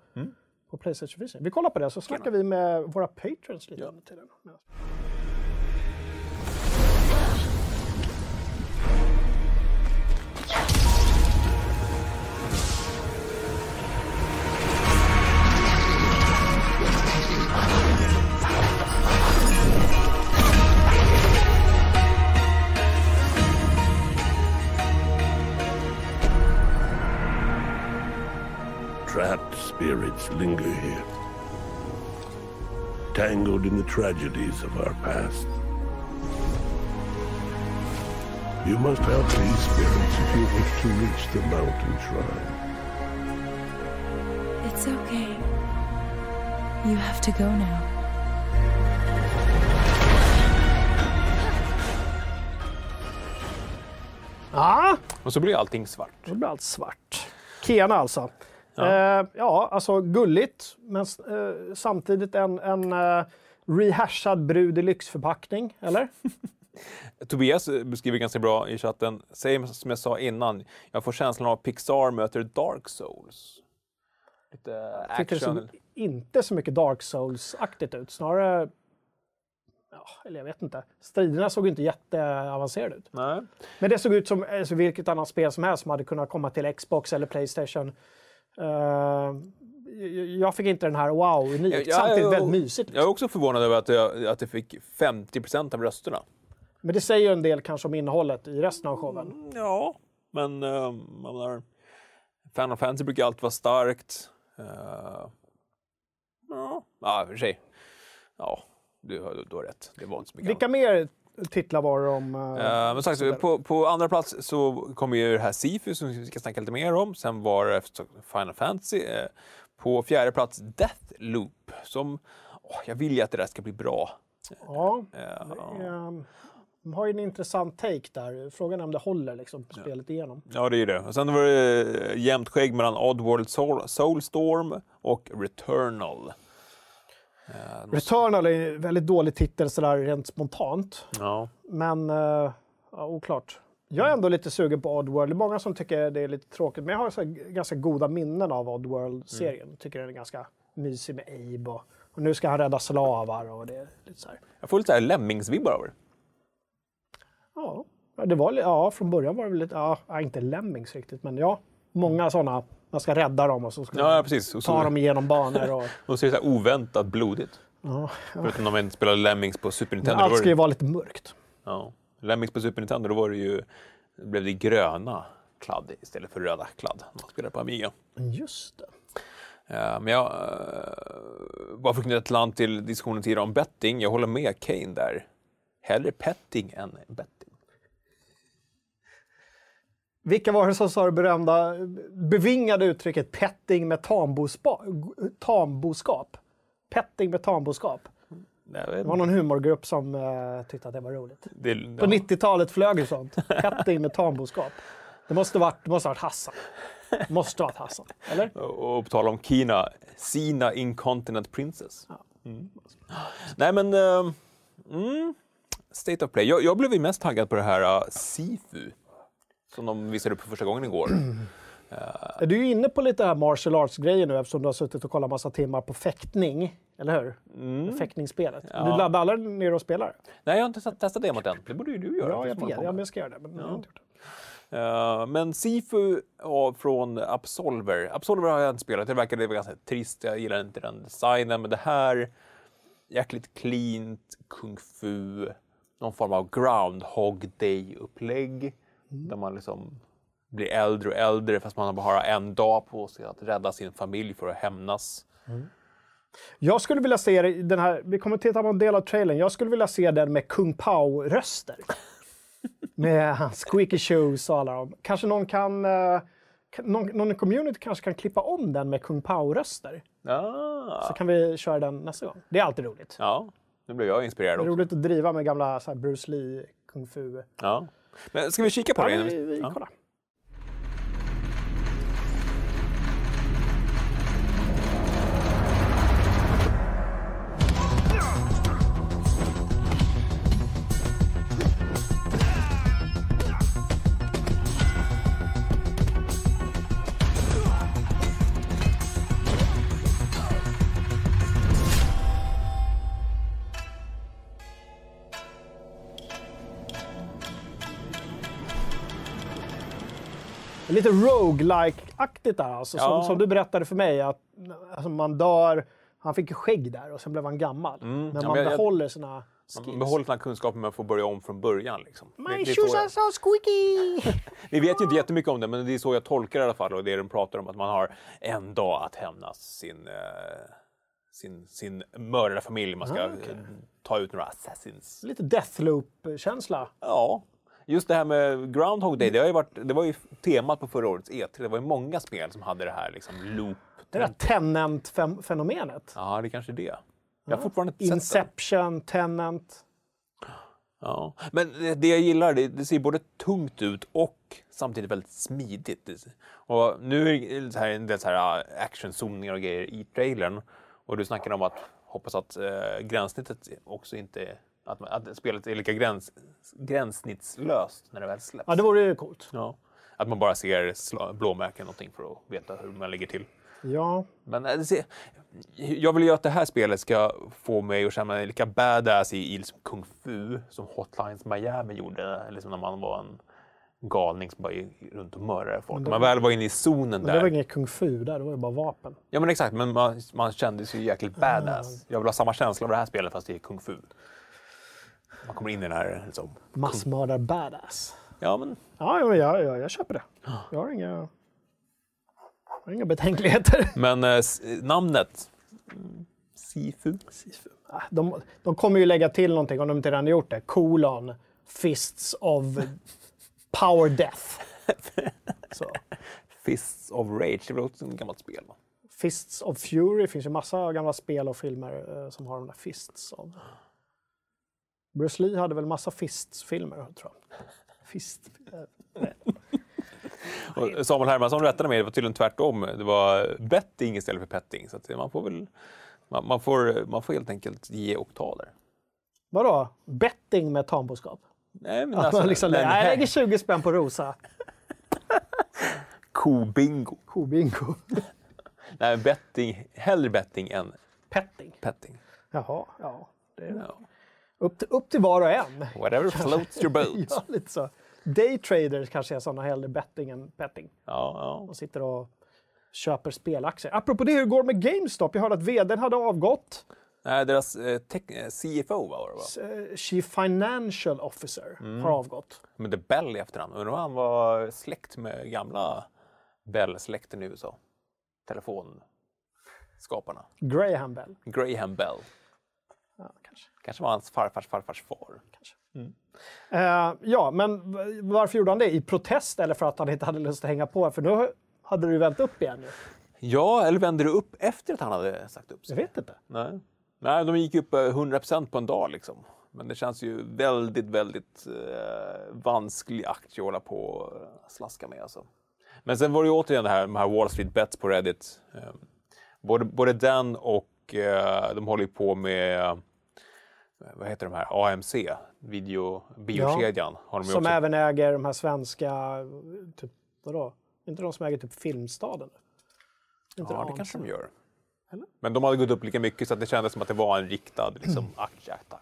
på Playstation 4. Vi kollar på det så snackar vi med våra patrons lite under tiden. Trapped spirits linger here, tangled in the tragedies of our past. You must help these spirits if you wish to reach the mountain shrine. It's okay. You have to go now. Ja, Och så blir allting svart. då blir allt svart. Kena alltså. Ja, eh, ja alltså gulligt, men eh, samtidigt en, en eh, rehashad brud i lyxförpackning, eller? Tobias beskriver ganska bra i chatten, säger som jag sa innan, jag får känslan av att Pixar möter Dark Souls. Lite Tycker det action. såg inte så mycket Dark Souls-aktigt ut. Snarare... Ja, eller jag vet inte. Striderna såg inte jätteavancerade ut. Nej. Men det såg ut som alltså, vilket annat spel som helst som hade kunnat komma till Xbox eller Playstation. Eh, jag- jag fick inte den här wow, unikt. Ja, Samtidigt jag- väldigt mysigt. Jag är också förvånad över att det, att fick 50% av rösterna. Men det säger ju en del kanske om innehållet i resten av showen. Ja, men uh, menar, Final Fantasy brukar alltid vara starkt. Uh, ja, i och för sig. Ja, du, har- du har rätt. Det var inte så mycket. Vilka mer titlar var det om? Eh, men sagt, på, på andra plats så kommer ju det här Sifu som vi ska snacka lite mer om. Sen var det Final Fantasy. eh, på fjärde plats Deathloop. Som, åh, jag vill ju att det där ska bli bra. Ja, ehm, de har ju en intressant take där. Frågan är om det håller liksom, spelet igenom. Ja, det är det. Och sen var det jämnt skägg mellan Oddworld Soul, Soulstorm och Returnal. Eh, Returnal är en väldigt dålig titel sådär rent spontant. Ja. Men uh, ja, oklart. Jag är ändå lite sugen på Oddworld. Det är många som tycker det är lite tråkigt, men jag har så ganska goda minnen av Oddworld-serien. Tycker den är ganska mysig med Abe och, och nu ska han rädda slavar och det är lite så här. Jag får lite Lemmings-vibbar av det. Ja, det var, ja, från början var det väl lite, ja, inte Lemmings riktigt, men ja, många sådana. Man ska rädda dem och så ska Ja, ja, precis. Och ta så, dem igenom banor. Och, och så är det så oväntat blodigt. ja, Förutom när man spelade Lemmings på Super Nintendo. då allt ska ju vara lite mörkt. ja, Lemmings på Super Nintendo, då var det ju, då blev det gröna kladd istället för röda kladd. Man spelade på Amiga. Just det. Eh, Men jag, uh, bara för att knyta ett land till diskussionen tidigare om betting, jag håller med Kane där. Hellre petting än betting. Vilka var det som sa det berömda, bevingade uttrycket petting med tamboskap? Petting med tamboskap. Det var någon humorgrupp som eh, tyckte att det var roligt. Det, På 90-talet flög ju sånt. Petting med tamboskap. Det måste varit, det måste varit Hassan. Måste varit Hassan. Eller? Och på tal om Kina, Sina Incontinent Princess. Mm. Nej men, eh, mm, State of Play. Jag, jag blev ju mest taggad på det här uh, Sifu. Som de visade upp för första gången igår. Är du inne på lite här martial arts-grejer nu eftersom du har suttit och kollat massa timmar på fäktning? Eller hur? Fäktningsspelet. Du laddar aldrig ner och spelar? Nej, jag har inte testat- testat demot än. Det borde ju du göra. Ja, jag vet. Ja, men jag ska göra det. Men jag har inte gjort det. Eh, men Sifu ja, från Absolver. Absolver har jag inte spelat. Det verkade ganska trist. Jag gillar inte den designen. Men det här, jäkligt cleant, kung fu, någon form av groundhog day-upplägg. Där man liksom blir äldre och äldre fast man bara har en dag på sig att rädda sin familj för att hämnas. Jag skulle vilja se den här, vi kommer titta på en del av trailern, jag skulle vilja se den med Kung Pao-röster. med hans squeaky shoes och alla dem. Kanske någon kan, eh, kan- någon, någon i community kanske kan klippa om den med Kung Pao-röster. Ah, Så kan vi köra den nästa gång. Det är alltid roligt. ja, nu blev jag inspirerad Det är också. roligt att driva med gamla Bruce Lee, Kung Fu. Ja. Men ska vi kika på Ja, det? vi, vi, Ja. Lite roguelike-aktigt där alltså. Som, Ja. som du berättade för mig att alltså, man dör, han fick ju skägg där och sen blev han gammal. Men Mm. ja, man men jag- behåller sina skills. Man behåller sina kunskaper men får börja om från början. Liksom. My shoes are so squeaky! Vi vet ju inte jättemycket om det, men det är så jag tolkar det i alla fall. Och det de pratar om att man har en dag att hämnas sin, eh, sin, sin mördade familj. Man ska Ah, eh, ta ut några assassins. Lite Deathloop-känsla. Ja, just det här med Groundhog Day, det, har ju varit, det var ju temat på förra årets E3. Det var ju många spel som hade det här liksom loop. Det där Tenant-fenomenet. Ja, det är kanske är det. Jag har fortfarande inte sett. Inception, Tenant. Ja. Men det- jag gillar, det, det ser både tungt ut och samtidigt väldigt smidigt. Och nu är det så här, en del så här äh, actionzoningar och grejer i trailern. Och du snackar om att hoppas att eh, gränssnittet också inte... Att, att spelet är lika gräns, gränssnittslöst när det väl släpps. Ja, det vore ju coolt. Ja. Att man bara ser blåmärken någonting för att veta hur man ligger till. Ja, Men det ser, jag vill ju att det här spelet ska få mig att känna mig lika badass i, i liksom kung fu som Hotlines Miami gjorde. Liksom när man var en galning som bara gick runt och mördade folk. När man väl var inne i zonen där. det var inget kung fu där, det var ju bara vapen. Ja men exakt, men man, man kände sig ju jäkligt badass. Jag vill ha samma känsla av det här spelet fast det är kung fu. Man kommer in i den här liksom. Massmördar badass. Ja men Ja, ja, men jag, jag, köper det. Jag har inga, jag har inga betänkligheter. Men eh, namnet? Mm, Sifu? Ah, De, de kommer ju lägga till någonting om de inte redan gjort det. Kolon, Fists of Power Death. Så. Fists of Rage, det är väl också ett gammalt spel? Va? Fists of Fury, det finns ju massa gamla spel och filmer eh, som har de där Fists of. Bruce Lee hade väl massa Fists-filmer, tror jag. Fist. Och Samuel Hermansson rättade mig, det var tydligen tvärtom. Det var betting istället för petting. Så man får väl man, man, får, man får helt enkelt ge oktaver. Vadå? Betting med tamboskap? Nej, men alltså, liksom, nej, jag lägger 20 spänn på Rosa. Kobingo. Kobingo. Nej, betting, hellre betting än Petting. petting. Jaha, ja. Det är Ja. Upp, till, upp till var och en. Whatever floats your boat. Ja, lite så. Daytraders kanske är sådana hellre betting än petting. Ja, ja. De sitter och köper spelaktier. Apropå det, hur går det med GameStop? Jag hörde att vdn hade avgått. Nej, deras eh, tech, eh, CFO var det va? Eh, Chief Financial Officer Mm. har avgått. Men det Bell i efterhand. Undrar om han var släkt med gamla Bell-släkten i USA. Telefonskaparna. Graham Bell. Graham Bell. Ja, kanske. Kanske var hans farfars farfars far. Eh, ja, men varför gjorde han det? I protest eller för att han inte hade lust att hänga på? För nu hade du vänt upp igen. Ju. Ja, eller vände det upp efter att han hade sagt upp sig? Jag vet inte. Nej. Nej, de gick upp eh, 100% på en dag liksom. Men det känns ju väldigt, väldigt eh, vansklig aktie att hålla på och eh, slaska med. Alltså. Men sen var det ju återigen det här med här Wall Street Bets på Reddit. Eh, både, både den och eh, de håller ju på med, eh, vad heter de här, AMC, video, biokedjan. Har de Som också. även äger de här svenska, typ, vadå? Inte de som äger typ Filmstaden? Inte Ja, det AMC. kanske de gör. Men de hade gått upp lika mycket så att det kändes som att det var en riktad liksom, Mm. aktieattack.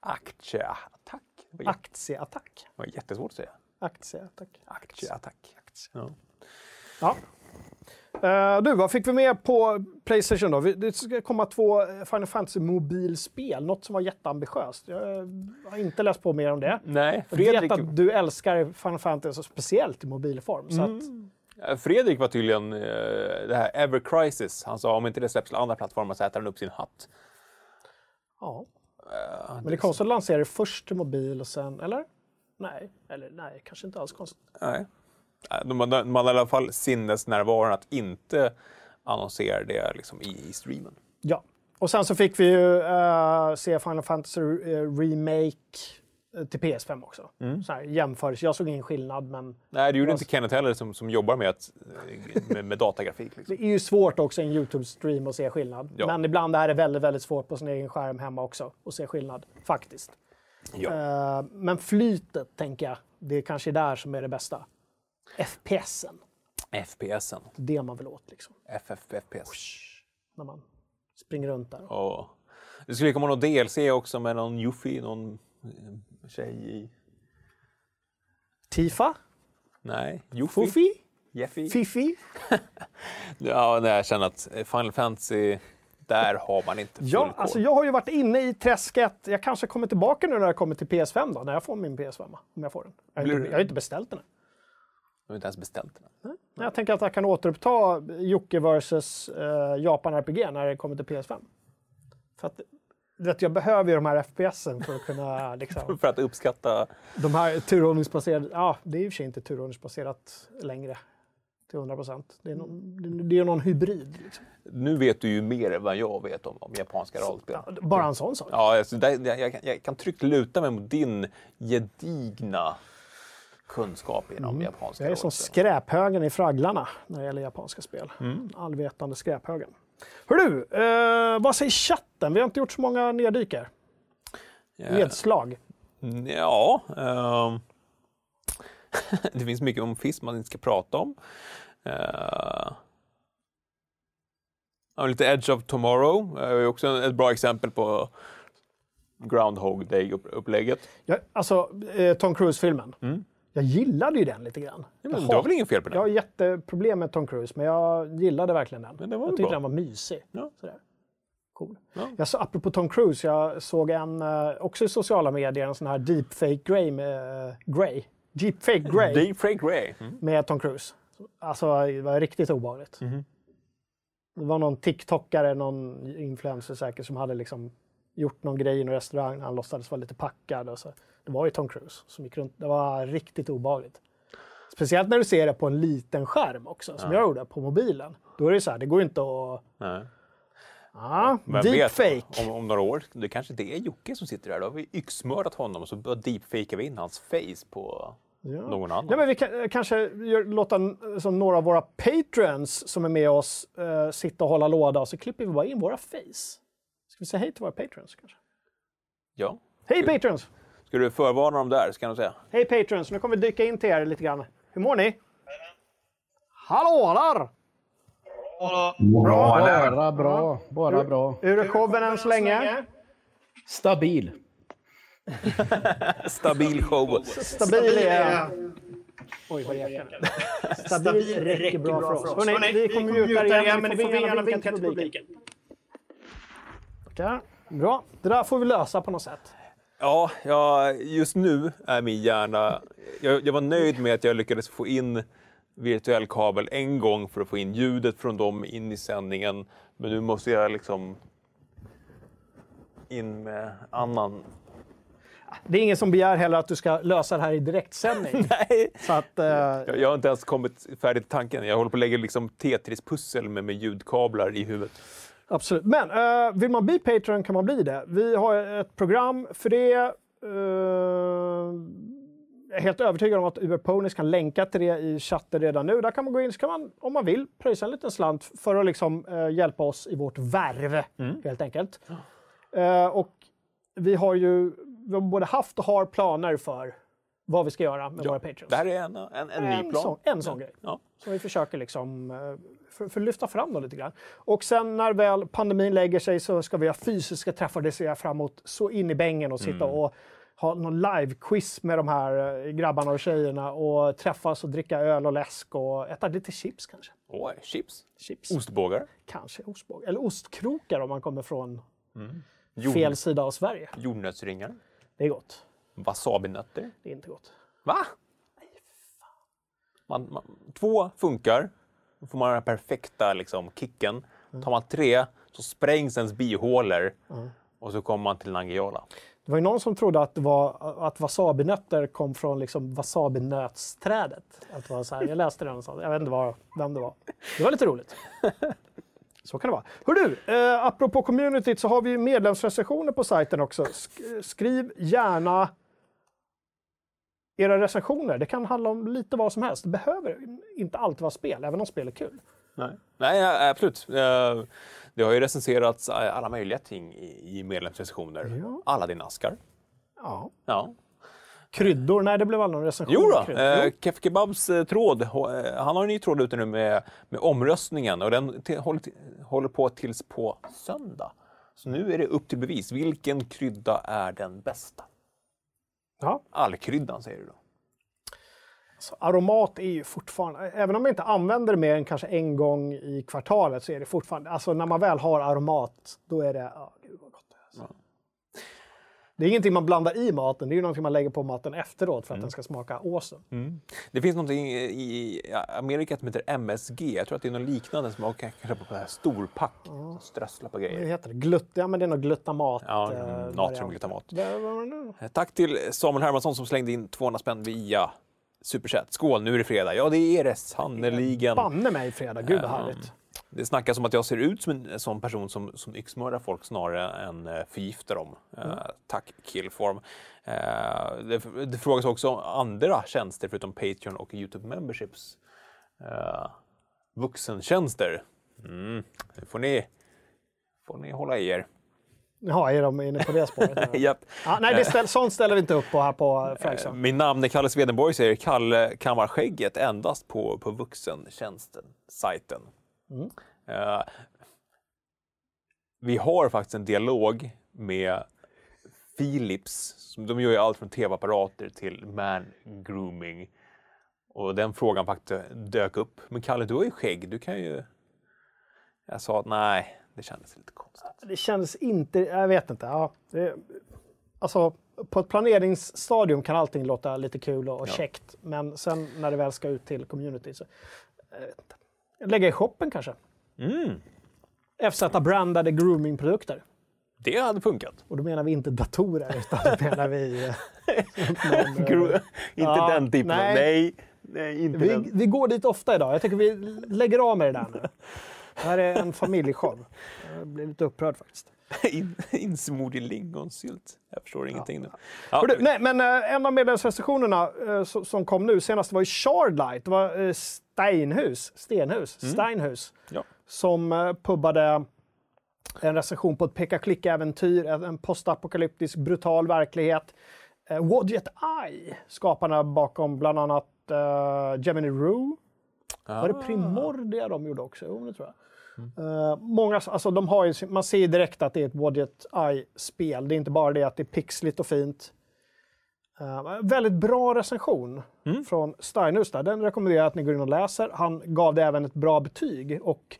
Aktieattack. Aktieattack. det var jättesvårt att säga. Aktieattack. Aktieattack. Ja. Ja. Eh, du, vad fick vi med på Playstation då? Det ska komma två eh, Final Fantasy mobilspel, något som var jätteambitiöst. Jag eh, har inte läst på mer om det. Nej, Jag vet Fredrik, att du älskar Final Fantasy, speciellt i mobilform. Så att, Fredrik var tydligen eh, det här Ever Crisis. Han sa om inte det släpps till andra plattformar så äter han upp sin hatt. ja. Eh, Men det är konstigt att lansera det först till mobil och sen, eller? Nej, eller nej, kanske inte alls konstigt. Nej. Hade, de hade i alla fall sinnesnärvaron att inte annonsera det liksom, i, streamen. Ja, och sen så fick vi ju eh, se Final Fantasy eh, Remake eh, till PS5 också. Så här, jämförelse. Jag såg ingen skillnad, men Nej, det gjorde Jag- inte Kenneth heller som, som jobbar med, att, eh, med, med datagrafik. Liksom. det är ju svårt också i en YouTube-stream att se skillnad. Ja. Men ibland är det väldigt, väldigt svårt på sin egen skärm hemma också att se skillnad, faktiskt. Ja. Eh, men flytet, tänker jag, det är kanske där som är det bästa. FPSen, FPSen. det är det man vill åt liksom. FFFPS. När man springer runt där. Och det skulle komma någon DLC också med någon Yuffie, någon eh, tjej i... Tifa? Nej, Yuffie? Fufi? Jeffy? Fifi? Ja, nej, jag känner att Final Fantasy, där har man inte full Ja, koll. alltså jag har ju varit inne i träsket. Jag kanske kommer tillbaka nu när jag kommer till PS5 då, när jag får min PS5. Om jag får den. Jag har, inte, du- jag har inte beställt den än. Jag har inte ens beställt den. Men Jag tänker att jag kan återuppta Jocke vs eh, Japan RPG när det kommer till PS5. För att vet, jag behöver ju de här FPSen för att kunna liksom, För att uppskatta... de här turordningsbaserade, ja det är i och för sig inte turordningsbaserat längre till 100 procent. Det är någon, det- det är någon hybrid. Liksom. Nu vet du ju mer än vad jag vet om, om japanska rollspel. Ja, bara en sån sak. Ja, alltså, där, jag, jag kan tryggt luta mig mot din gedigna kunskap inom japanska Jag är som skräphögen i Fragglarna när det gäller japanska spel. Mm. Allvetande skräphögen. Hör du, eh, vad säger chatten? Vi har inte gjort så många neddyk här. Ja. Nedslag. Ja. ehm, det finns mycket om fisk man inte ska prata om. Ja, lite Edge of Tomorrow är också ett bra exempel på Groundhog Day-upplägget. Jag, alltså, eh, Tom Cruise-filmen. Jag gillade ju den lite grann. Mm. Ja, Jag men det var väl inget fel på Jag har den? jätteproblem med Tom Cruise, men jag gillade verkligen den. Men det var jag tyckte bra. den var mysig. Ja. Sådär. Cool. Ja. Jag så, apropå Tom Cruise, jag såg en, eh, också i sociala medier, en sån här deepfake Grey med, eh, Grey. Deepfake Grey Frank Gray. Mm. med Tom Cruise. Alltså, det var riktigt obehagligt. Mhm. Det var någon TikTokare, någon influencer säkert, som hade liksom gjort någon grej i en restaurang. Han låtsades vara lite packad. Och så. Det var ju Tom Cruise som gick runt. Det var riktigt obehagligt. Speciellt när du ser det på en liten skärm också, som jag gjorde på mobilen. Då är det så här, det går inte att... Nej. Ja, Vem deepfake. vet, om, om några år, det kanske inte är Jocke som sitter där. Då har vi yxmördat honom och så bara deepfakar vi in hans face på Ja. någon annan. Nej, men vi kan, eh, kanske gör, låta n- som några av våra patrons som är med oss eh, sitta och hålla låda och så klipper vi bara in våra face. Ska vi säga hej till våra patrons kanske? Ja. Hej patrons! Ska du förvarna dem där, ska jag säga. Hej patrons! Nu kommer vi dyka in till er lite grann. Hur mår ni? Hallå där! Bara bra, bara bra. Hur är showen än så länge? Stabil. Stabil show. Stabil är... Oj, vad det ekar. Stabil räcker bra för oss. Hörrni, vi kommer muta er igen, men ni får gärna vinka till publiken. Okej, Bra. Det där får vi lösa på något sätt. Ja, ja, just nu är min hjärna... Jag, jag var nöjd med att jag lyckades få in virtuell kabel en gång för att få in ljudet från dem in i sändningen. Men nu måste jag liksom in med annan... Det är ingen som begär heller att du ska lösa det här i direktsändning. Nej! Så att, eh, Jag, jag har inte ens kommit färdigt till tanken. Jag håller på att lägga liksom Tetris-pussel med, med ljudkablar i huvudet. Absolut. Men eh, vill man bli Patreon kan man bli det. Vi har ett program för det. Eh, jag är helt övertygad om att Uber Ponies kan länka till det i chatten redan nu. Där kan man gå in så kan man, om man vill, pröjsa en liten slant för att liksom, eh, hjälpa oss i vårt värv, helt enkelt. Eh, och vi har ju vi har både haft och har planer för vad vi ska göra med våra Patreons. Det här är en, en, en, ny plan. sån, en sån grej. Ja. Så vi försöker liksom, för, för att lyfta fram dem lite grann. Och sen när väl pandemin lägger sig så ska vi ha fysiska träffar. Det ser jag fram emot så in i bängen och sitta Mm. och ha någon live-quiz med de här eh, grabbarna och tjejerna och träffas och dricka öl och läsk och äta lite chips kanske. Oj, chips. Chips. Ostbågar. Kanske ostbågar. Eller ostkrokar om man kommer från Jord, fel sida av Sverige. Jordnötsringar. Det är gott. Wasabinötter. Det är inte gott. Va? Man, man, två funkar. Då får man den här perfekta liksom, kicken. Tar man tre så sprängs ens bihålor. Och så kommer man till Nangijala. Det var ju någon som trodde att, var, att wasabinötter kom från liksom wasabinötsträdet. Att det var så här, jag läste det någonstans, jag vet inte var, vem det var. Det var lite roligt. Så kan det vara. Hör du, eh, apropå communityt så har vi medlemsrecensioner på sajten också. Sk- skriv gärna era recensioner. Det kan handla om lite vad som helst. Det behöver inte alltid vara spel, även om spel är kul. Nej, Nej absolut. Det har ju recenserats eh, alla möjliga ting i medlemsrecensioner. Ja. Alla dina askar. Ja. Ja. Kryddor? Nej, det blev aldrig någon recension. Jo då, eh. Kef Kebabs eh, tråd, eh, han har en ny tråd ute nu med, med omröstningen och den håller, håller på tills på söndag. Så nu är det upp till bevis. Vilken krydda är den bästa? Ja. Allkryddan säger du då? Så aromat är ju fortfarande, även om man inte använder det mer än kanske en gång i kvartalet så är det fortfarande, alltså när man väl har aromat, då är det, ja gud vad gott det är. Alltså. Det är ingenting man blandar i maten, det är ju någonting man lägger på maten efteråt för att den ska smaka awesome. Det finns någonting i Amerika som heter MSG. Jag tror att det är något liknande som man kan köpa på det storpack. som Strössla på grejer. heter det? Glut, ja men det är nog glutamat. Ja, eh, mm, natriumglutamat. Det? Eh, Tack till Samuel Hermansson som slängde in 200 spänn via Superchat. Skål, nu är det fredag. Ja, det är det sannerligen. Banne mig fredag, gud vad Ehm, härligt. Det snackas om att jag ser ut som en sån person som, som yxmördar folk snarare än uh, förgiftar dem. Eh, tack Killform. Eh, det, det frågas också om andra tjänster förutom Patreon och Youtube Memberships. Uh, vuxentjänster. Mm. Nu får ni, får ni hålla i er. Ja, är de inne på det spåret? Japp. ja, nej, det ställ, sånt ställer vi inte upp på här på Fragsson. Min namn är Kalle Swedenborg, säger Kalle kammar skägget endast på, på Eh, vi har faktiskt en dialog med Philips. De gör ju allt från tv-apparater till man grooming. Och den frågan faktiskt dök upp. Men Kalle, du har ju skägg. Du kan ju... Jag sa att nej, det kändes lite konstigt. Det kändes inte, jag vet inte. Ja, det, alltså, på ett planeringsstadium kan allting låta lite kul och, och käckt. Men sen när det väl ska ut till community så... Jag vet inte. Lägga i shoppen kanske. Mm, FZ-brandade groomingprodukter. det hade funkat. Och då menar vi inte datorer utan då menar vi... eh, någon, eh, Gro- inte ja, den typen nej. Nej, nej inte vi, den. vi går dit ofta idag. Jag tycker vi lägger av med det där nu. Det här är en familjeshow. Jag blir lite upprörd faktiskt. In, insmord i lingonsylt. Jag förstår ingenting nu. Ja, Hördu, nej, men eh, en av medlemsrecensionerna eh, som, kom nu senast var ju Shardlight. Det var Steinhus, Stenhus, Steinhus Ja. som eh, pubbade en recension på ett peka-klicka-äventyr, en postapokalyptisk brutal verklighet. Eh, Wadjet Eye, skaparna bakom bland annat eh, Gemini Rue. Var det Primordia de gjorde också? Jo, det tror jag. Eh, många, alltså de har ju, man ser direkt att det är ett Wadjet Eye-spel. Det är inte bara det att det är pixligt och fint. Eh, väldigt bra recension från Steinhus. Där. Den rekommenderar jag att ni går in och läser. Han gav det även ett bra betyg. Och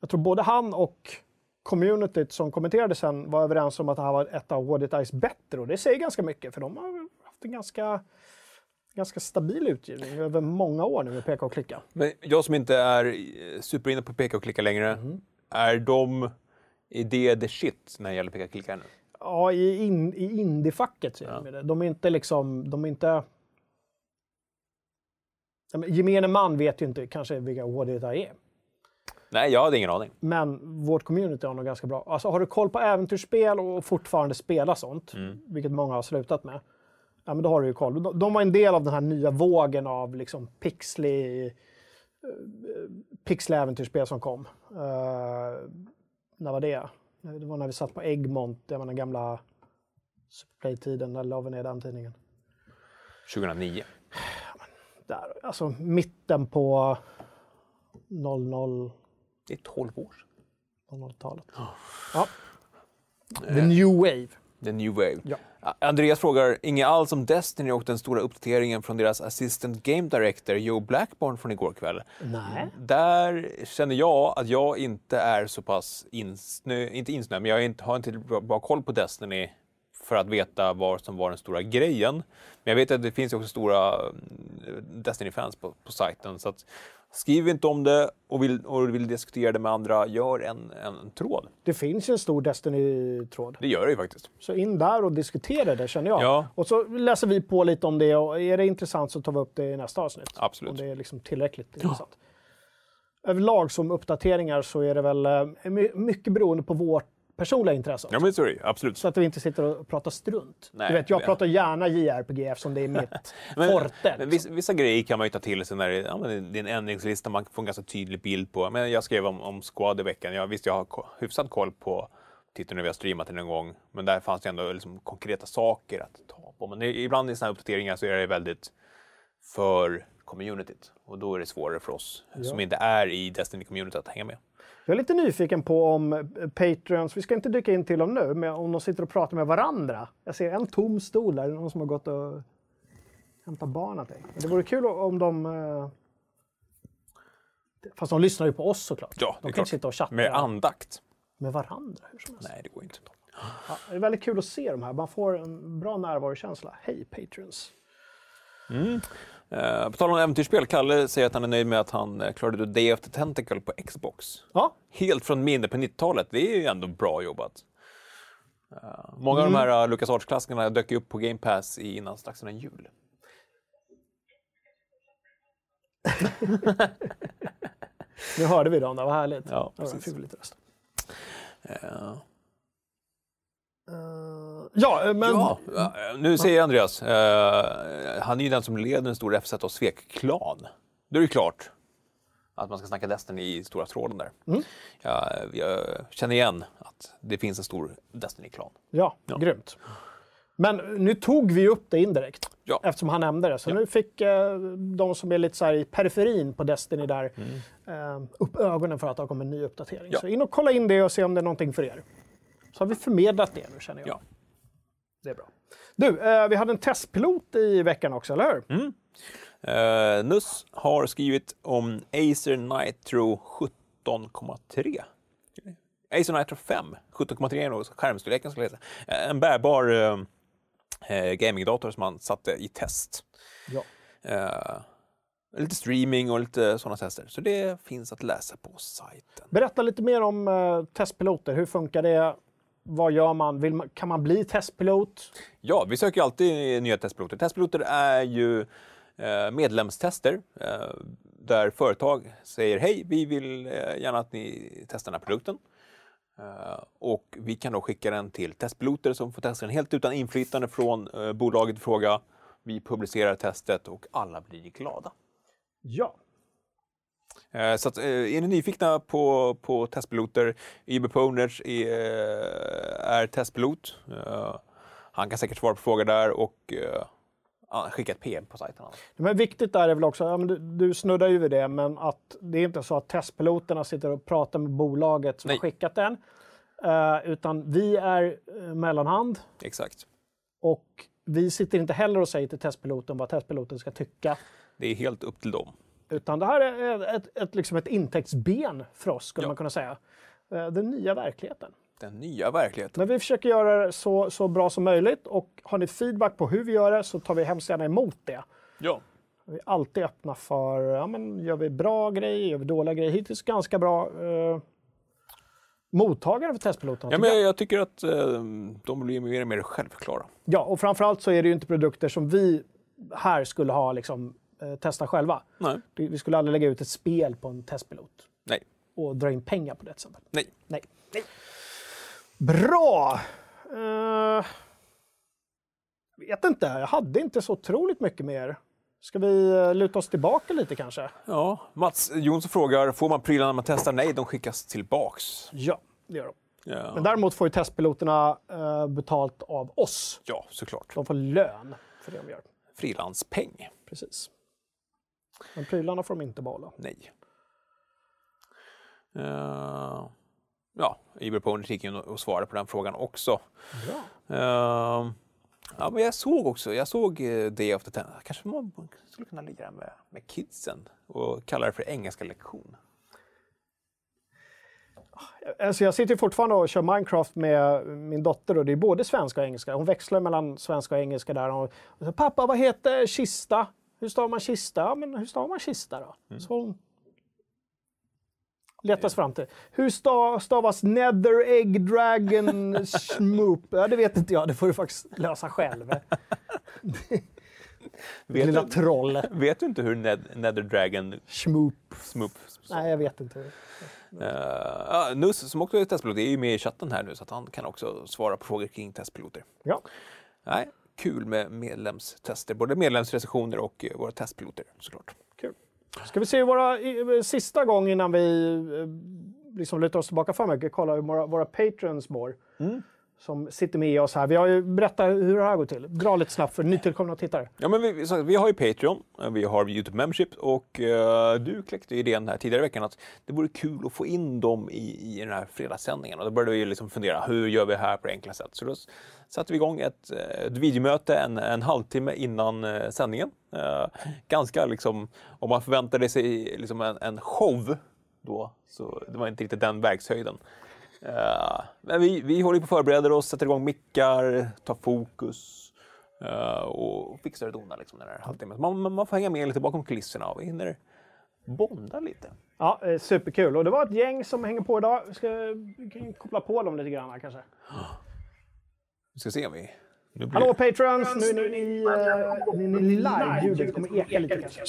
jag tror både han och communityt som kommenterade sen var överens om att det här var ett av Wadjet Eyes bättre. Och det säger ganska mycket för de har haft en ganska, ganska stabil utgivning över många år nu med peka och klicka. Men jag som inte är superinne på peka och klicka längre, Mm. är de... Är det the shit när det gäller peka och klicka nu? Ja, i, in, i indiefacket ser de det. De är inte liksom, de är inte... Ja, men Gemene man vet ju inte kanske vilka det är. Nej, jag hade ingen aning. Men vårt community har nog ganska bra. Alltså har du koll på äventyrsspel och fortfarande spela sånt, vilket många har slutat med, ja men då har du ju koll. De, de var en del av den här nya vågen av liksom pixlig, eh, pixlig äventyrsspel som kom. Eh, när var det? Det var när vi satt på Egmont, jag menar gamla Superplay-tiden, där la vi ner den tidningen. 2009. Där, alltså mitten på 00 Det är 12 år sedan. 00-talet. Ja. The new wave. The New Wave. Ja. Andreas frågar inget alls om Destiny och den stora uppdateringen från deras Assistant Game Director Joe Blackburn från igår kväll. Nej. Där känner jag att jag inte är så pass insnö, inte insnö, men jag har inte bra, koll på Destiny för att veta vad som var den stora grejen. Men jag vet att det finns också stora mm, Destiny-fans på, på sajten. Så att, skriv inte om det och vill, och vill diskutera det med andra, gör en, en tråd. Det finns ju en stor Destiny-tråd. Det gör det ju faktiskt. Så in där och diskutera det känner jag. Ja. Och så läser vi på lite om det och är det intressant så tar vi upp det i nästa avsnitt. Absolut. Om det är liksom tillräckligt intressant. Överlag som uppdateringar så är det väl eh, my- mycket beroende på vårt personliga intresse. Ja, men så är det ju. Absolut. Så att vi inte sitter och pratar strunt. Nej, du vet, jag det- pratar gärna JRPG eftersom det är mitt Men, forte. men liksom. vissa, vissa grejer kan man ju ta till sig när det, ja, men det är en ändringslista man får en ganska tydlig bild på. Men jag skrev om, om Squad i veckan. Jag visste jag har hyfsad koll på titeln när vi har streamat den en gång. Men där fanns det ändå liksom konkreta saker att ta på. Men det, ibland i sådana här uppdateringar så är det väldigt för communityt. Och då är det svårare för oss som inte är i Destiny-communityt att hänga med. Jag är lite nyfiken på om eh, Patreons, vi ska inte dyka in till dem nu, men om de sitter och pratar med varandra. Jag ser en tom stol där, någon som har gått och hämtat barnet. i. Det vore kul om de... eh, Fast de lyssnar ju på oss såklart. Ja, det de är kan klart. sitta och chatta Med andakt. med varandra hur som helst. Nej, det går inte. Ja, det är väldigt kul att se de här. Man får en bra närvarokänsla. Hej Patreons! Eh, på tal om äventyrsspel, Kalle säger att han är nöjd med att han eh, klarade ut Day of the Tentacle på Xbox. Ja, Helt från minne på 90-talet. Det är ju ändå bra jobbat. Eh, många av de här uh, Lucas Arts-klassikerna dök upp på Game Pass innan strax innan jul. nu hörde vi dem där, vad härligt. Ja, precis. fick vi lite röst. Eh, Ja, eh, men... ja, eh, nu säger Andreas, eh, han är ju den som leder den stora FZ och Svek-klan. Då är det klart att man ska snacka Destiny i stora tråden där. Mm. Jag, jag känner igen att det finns en stor Destiny-klan. Ja, grymt. Men nu tog vi upp det indirekt Ja. eftersom han nämnde det. Så nu fick eh, de som är lite så här i periferin på Destiny där eh, upp ögonen för att det har kommit en ny uppdatering. Mm. Ja. Så in och kolla in det och se om det är någonting för er. Så har vi förmedlat det nu känner jag. Ja. Det är bra. Du, eh, vi hade en testpilot i veckan också, eller hur? Mm. Uh, Nuss har skrivit om Acer Nitro 17,3. Acer Nitro 5, 17,3 är nog skärmstorleken skulle jag säga. Eh, En bärbar uh, uh, gamingdator som man satte i test. Ja. Eh, lite streaming och lite sådana tester. Så det finns att läsa på sajten. Berätta lite mer om eh, testpiloter. Hur funkar det? Vad gör man? Man? Kan man bli testpilot? Ja, vi söker alltid nya testpiloter. Testpiloter är ju eh, medlemstester eh, där företag säger hej, vi vill eh, gärna att ni testar den här produkten. Och vi kan då skicka den till testpiloter som får testa den helt utan inflytande från bolaget i fråga. Vi publicerar testet och alla blir glada. Ja. Eh, Så att, eh, är ni nyfikna på, på testpiloter, IB Poners är, eh, är testpilot. Han kan säkert svara på frågor där och skicka ett PM på sajten. Men viktigt där är väl också, ja, du, du snuddar ju vid det, men att det är inte så att testpiloterna sitter och pratar med bolaget som Nej. har skickat den. Utan vi är mellanhand Exakt. och vi sitter inte heller och säger till testpiloten vad testpiloten ska tycka. Det är helt upp till dem. Utan det här är ett, ett, liksom ett intäktsben för oss, skulle Ja. man kunna säga. Eh, den nya verkligheten. Den nya verkligheten. Men vi försöker göra det så, så bra som möjligt och har ni feedback på hur vi gör det så tar vi hemskt gärna emot det. Ja. Vi är alltid öppna för, ja men gör vi bra grejer, gör vi dåliga grejer? Hittills ganska bra. Eh, mottagare för testpiloterna. Ja, men jag. jag, jag tycker att eh, de blir mer och mer självklara. ja, och framförallt så är det ju inte produkter som vi här skulle ha liksom, eh, testa själva. Nej. Vi skulle aldrig lägga ut ett spel på en testpilot Nej. och dra in pengar på det till exempel. Nej. Nej. Bra! Uh, vet inte, jag hade inte så otroligt mycket mer. Ska vi eh, luta oss tillbaka lite kanske? Ja, Mats Jonsson frågar, får man prylarna när man testar? Nej, de skickas tillbaks. Ja, det gör de. Ja, Men däremot får ju testpiloterna eh, betalt av oss. ja såklart. De får lön för det de gör. Frilanspeng. Precis. Men prylarna får de inte behålla. Nej. Uh, ja, Iberpony gick in och svarade på den frågan också. Bra. Eh, ja, men jag såg också, jag såg uh, Day of the Ten. Kanske man skulle kunna lira med, med kidsen och kalla det för engelska lektion. Alltså jag sitter fortfarande och kör Minecraft med min dotter och det är både svenska och engelska. Hon växlar mellan svenska och engelska där. Och, och så, Pappa, vad heter kista? Hur stavar man kista? Ja, men hur stavar man kista då? Så hon letas fram till. Hur sta- stavas Nether Egg Dragon Schmoop? Ja, det vet inte jag. Det får du faktiskt lösa själv. Vet Lilla du- troll. Vet du inte hur Ned, Nether Dragon Schmoop. Smoop Nej, jag vet inte. Uh, ja, Nus, som också är testpilot, är ju med i chatten här nu så att han kan också svara på frågor kring testpiloter. Ja. Nej, kul med medlemstester, både medlemsrecensioner och eh, våra testpiloter såklart. Kul. Ska vi se våra i, sista gång innan vi eh, liksom lutar oss tillbaka för mycket, kolla hur våra, våra patrons mår. Som sitter med oss här. Vi har ju berättat hur det här går till. Dra lite snabbt för nytillkomna tittare. Ja, men vi, vi, har ju Patreon, eh, vi har Youtube Membership och eh, du kläckte idén här tidigare i veckan att det vore kul att få in dem i, i den här fredagssändningen. Och då började vi liksom fundera, hur gör vi det här på det enkla sätt? Så då satte vi igång ett, eh, ett videomöte en, en halvtimme innan eh, sändningen. Eh, ganska liksom, om man förväntade sig liksom en, en show då, så det var inte riktigt den verkshöjden. Eh, men vi, vi håller på att förbereda oss, sätter igång mickar, tar fokus och fixar och donar liksom den här halvtimmen. Man, man, får hänga med lite bakom kulisserna och vi hinner bonda lite. Ja, superkul. Och det var ett gäng som hänger på idag. Vi ska koppla på dem lite grann här kanske. Vi ska se om vi... Blir Hallå patrons! Nu är ni, ni, eh, ni, ni live. Ljudet kommer eka lite kanske.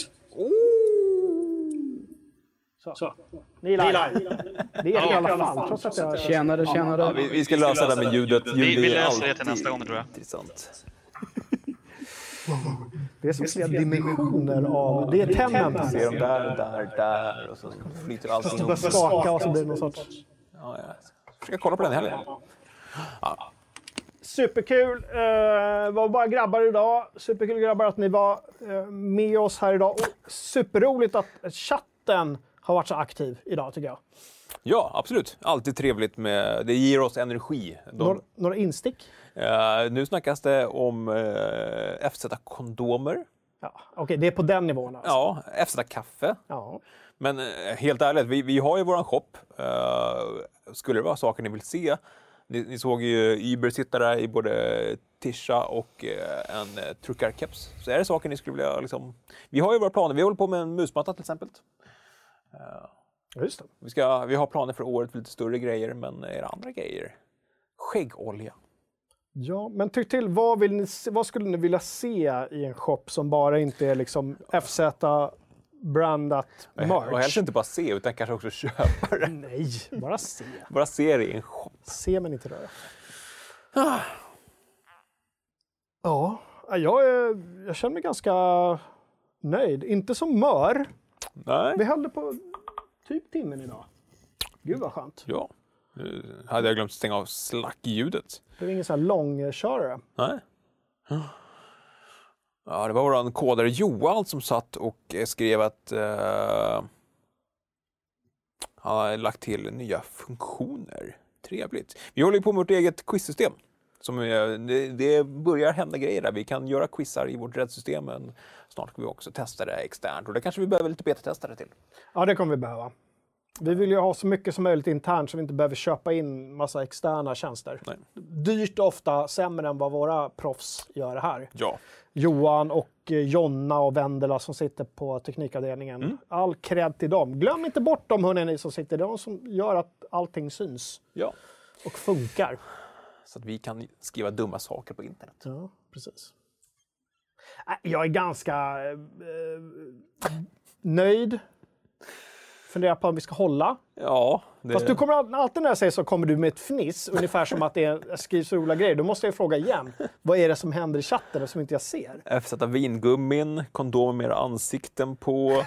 Så. Så. Ni är live. Det ekar i alla fall, trots att jag... Tjänare, tjänare. Ja, vi, vi ska lösa det med ljudet. Vi, Ljud vi är löser det till alltid nästa gång tror jag. Intressant. Det är som flera dimensioner av... Det är Tenant Ser här. de där, där, där och så flyter allting Det ihop. börjar skaka och så blir det någon sorts... Ja, jag ska kolla på den i helgen. Superkul! Uh, var bara grabbar idag. Superkul grabbar att ni var eh, med oss här idag. Och superroligt att chatten har varit så aktiv idag tycker jag. Ja, absolut. Alltid trevligt med... Det ger oss energi. De, Några, några instick? Eh, nu snackas det om uh, FZ-kondomer. Ja, Okej, det är på den nivån alltså. Ja, FZ-kaffe. Ja. Men eh, helt ärligt, vi, vi har ju våran shop. Eh, skulle det vara saker ni vill se, ni, ni såg ju Uber sitta där i både tisha och eh, en uh, truckarkeps. Så är det saker ni skulle vilja liksom... Vi har ju våra planer. Vi håller på med en musmatta till exempel. Just det. Vi, ska, vi har planer för året för lite större grejer, men är det andra grejer? Skäggolja. Ja, men tyck till, vad, vill ni, vad skulle ni vilja se i en shop som bara inte är liksom FZ-brandat Och helst merch? inte bara se, utan kanske också köpa det. Nej, bara se. Bara se det i en shop. Se men inte röra. Ja, jag, är, jag känner mig ganska nöjd. Inte som mör. Nej. Vi höll på typ timmen idag. Gud vad skönt. Ja. Nu hade jag glömt stänga av slackljudet. Det är ingen sån här långkörare. Nej. Ja, det var vår kodare Johan som satt och eh, skrev att eh, han har lagt till nya funktioner. Trevligt. Vi håller på med vårt eget quizsystem. Som eh, det, det börjar hända grejer där. Vi kan göra quizar i vårt rättssystem, men snart ska vi också testa det externt. Och det kanske vi behöver lite betatestare till. Ja, det kommer vi behöva. Vi vill ju ha så mycket som möjligt internt så vi inte behöver köpa in massa externa tjänster. Nej. Dyrt ofta, sämre än vad våra proffs gör här. Ja. Johan och eh, Jonna och Vendela som sitter på teknikavdelningen. Mm. All cred till dem. Glöm inte bort dem hörni, ni som sitter. Det är de som gör att allting syns Ja. och funkar. Så att vi kan skriva dumma saker på internet. Ja, precis. Nej, Jag är ganska eh, nöjd. Funderar på om vi ska hålla. Ja, det... Fast du kommer all- alltid när jag säger så kommer du med ett fniss, ungefär som att det är, skrivs roliga grejer. Då måste jag fråga igen. Vad är det som händer i chatten som inte jag ser? F-sätta vingummin, kondomer med era ansikten på.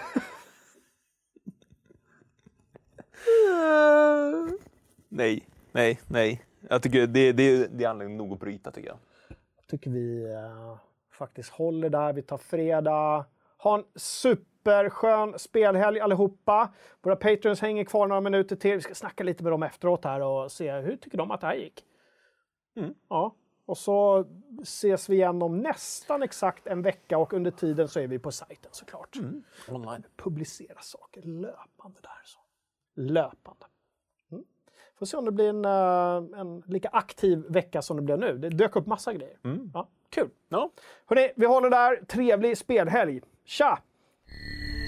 nej, nej, nej. Jag tycker det, det, det är anledning nog att bryta tycker jag. tycker vi eh, faktiskt håller där. Vi tar fredag. Ha en superskön spelhelg allihopa. Våra patrons hänger kvar några minuter till. Vi ska snacka lite med dem efteråt här och se hur tycker de att det här gick. Ja. Och så ses vi igen om nästan exakt en vecka och under tiden så är vi på sajten såklart. Online. Publicera saker löpande där. Så. Löpande. Mm. Får se om det blir en, eh, en lika aktiv vecka som det blev nu. Det dök upp massa grejer. Ja, kul! Ja. Hörrni, vi håller där. Trevlig spelhelg. Tja! え?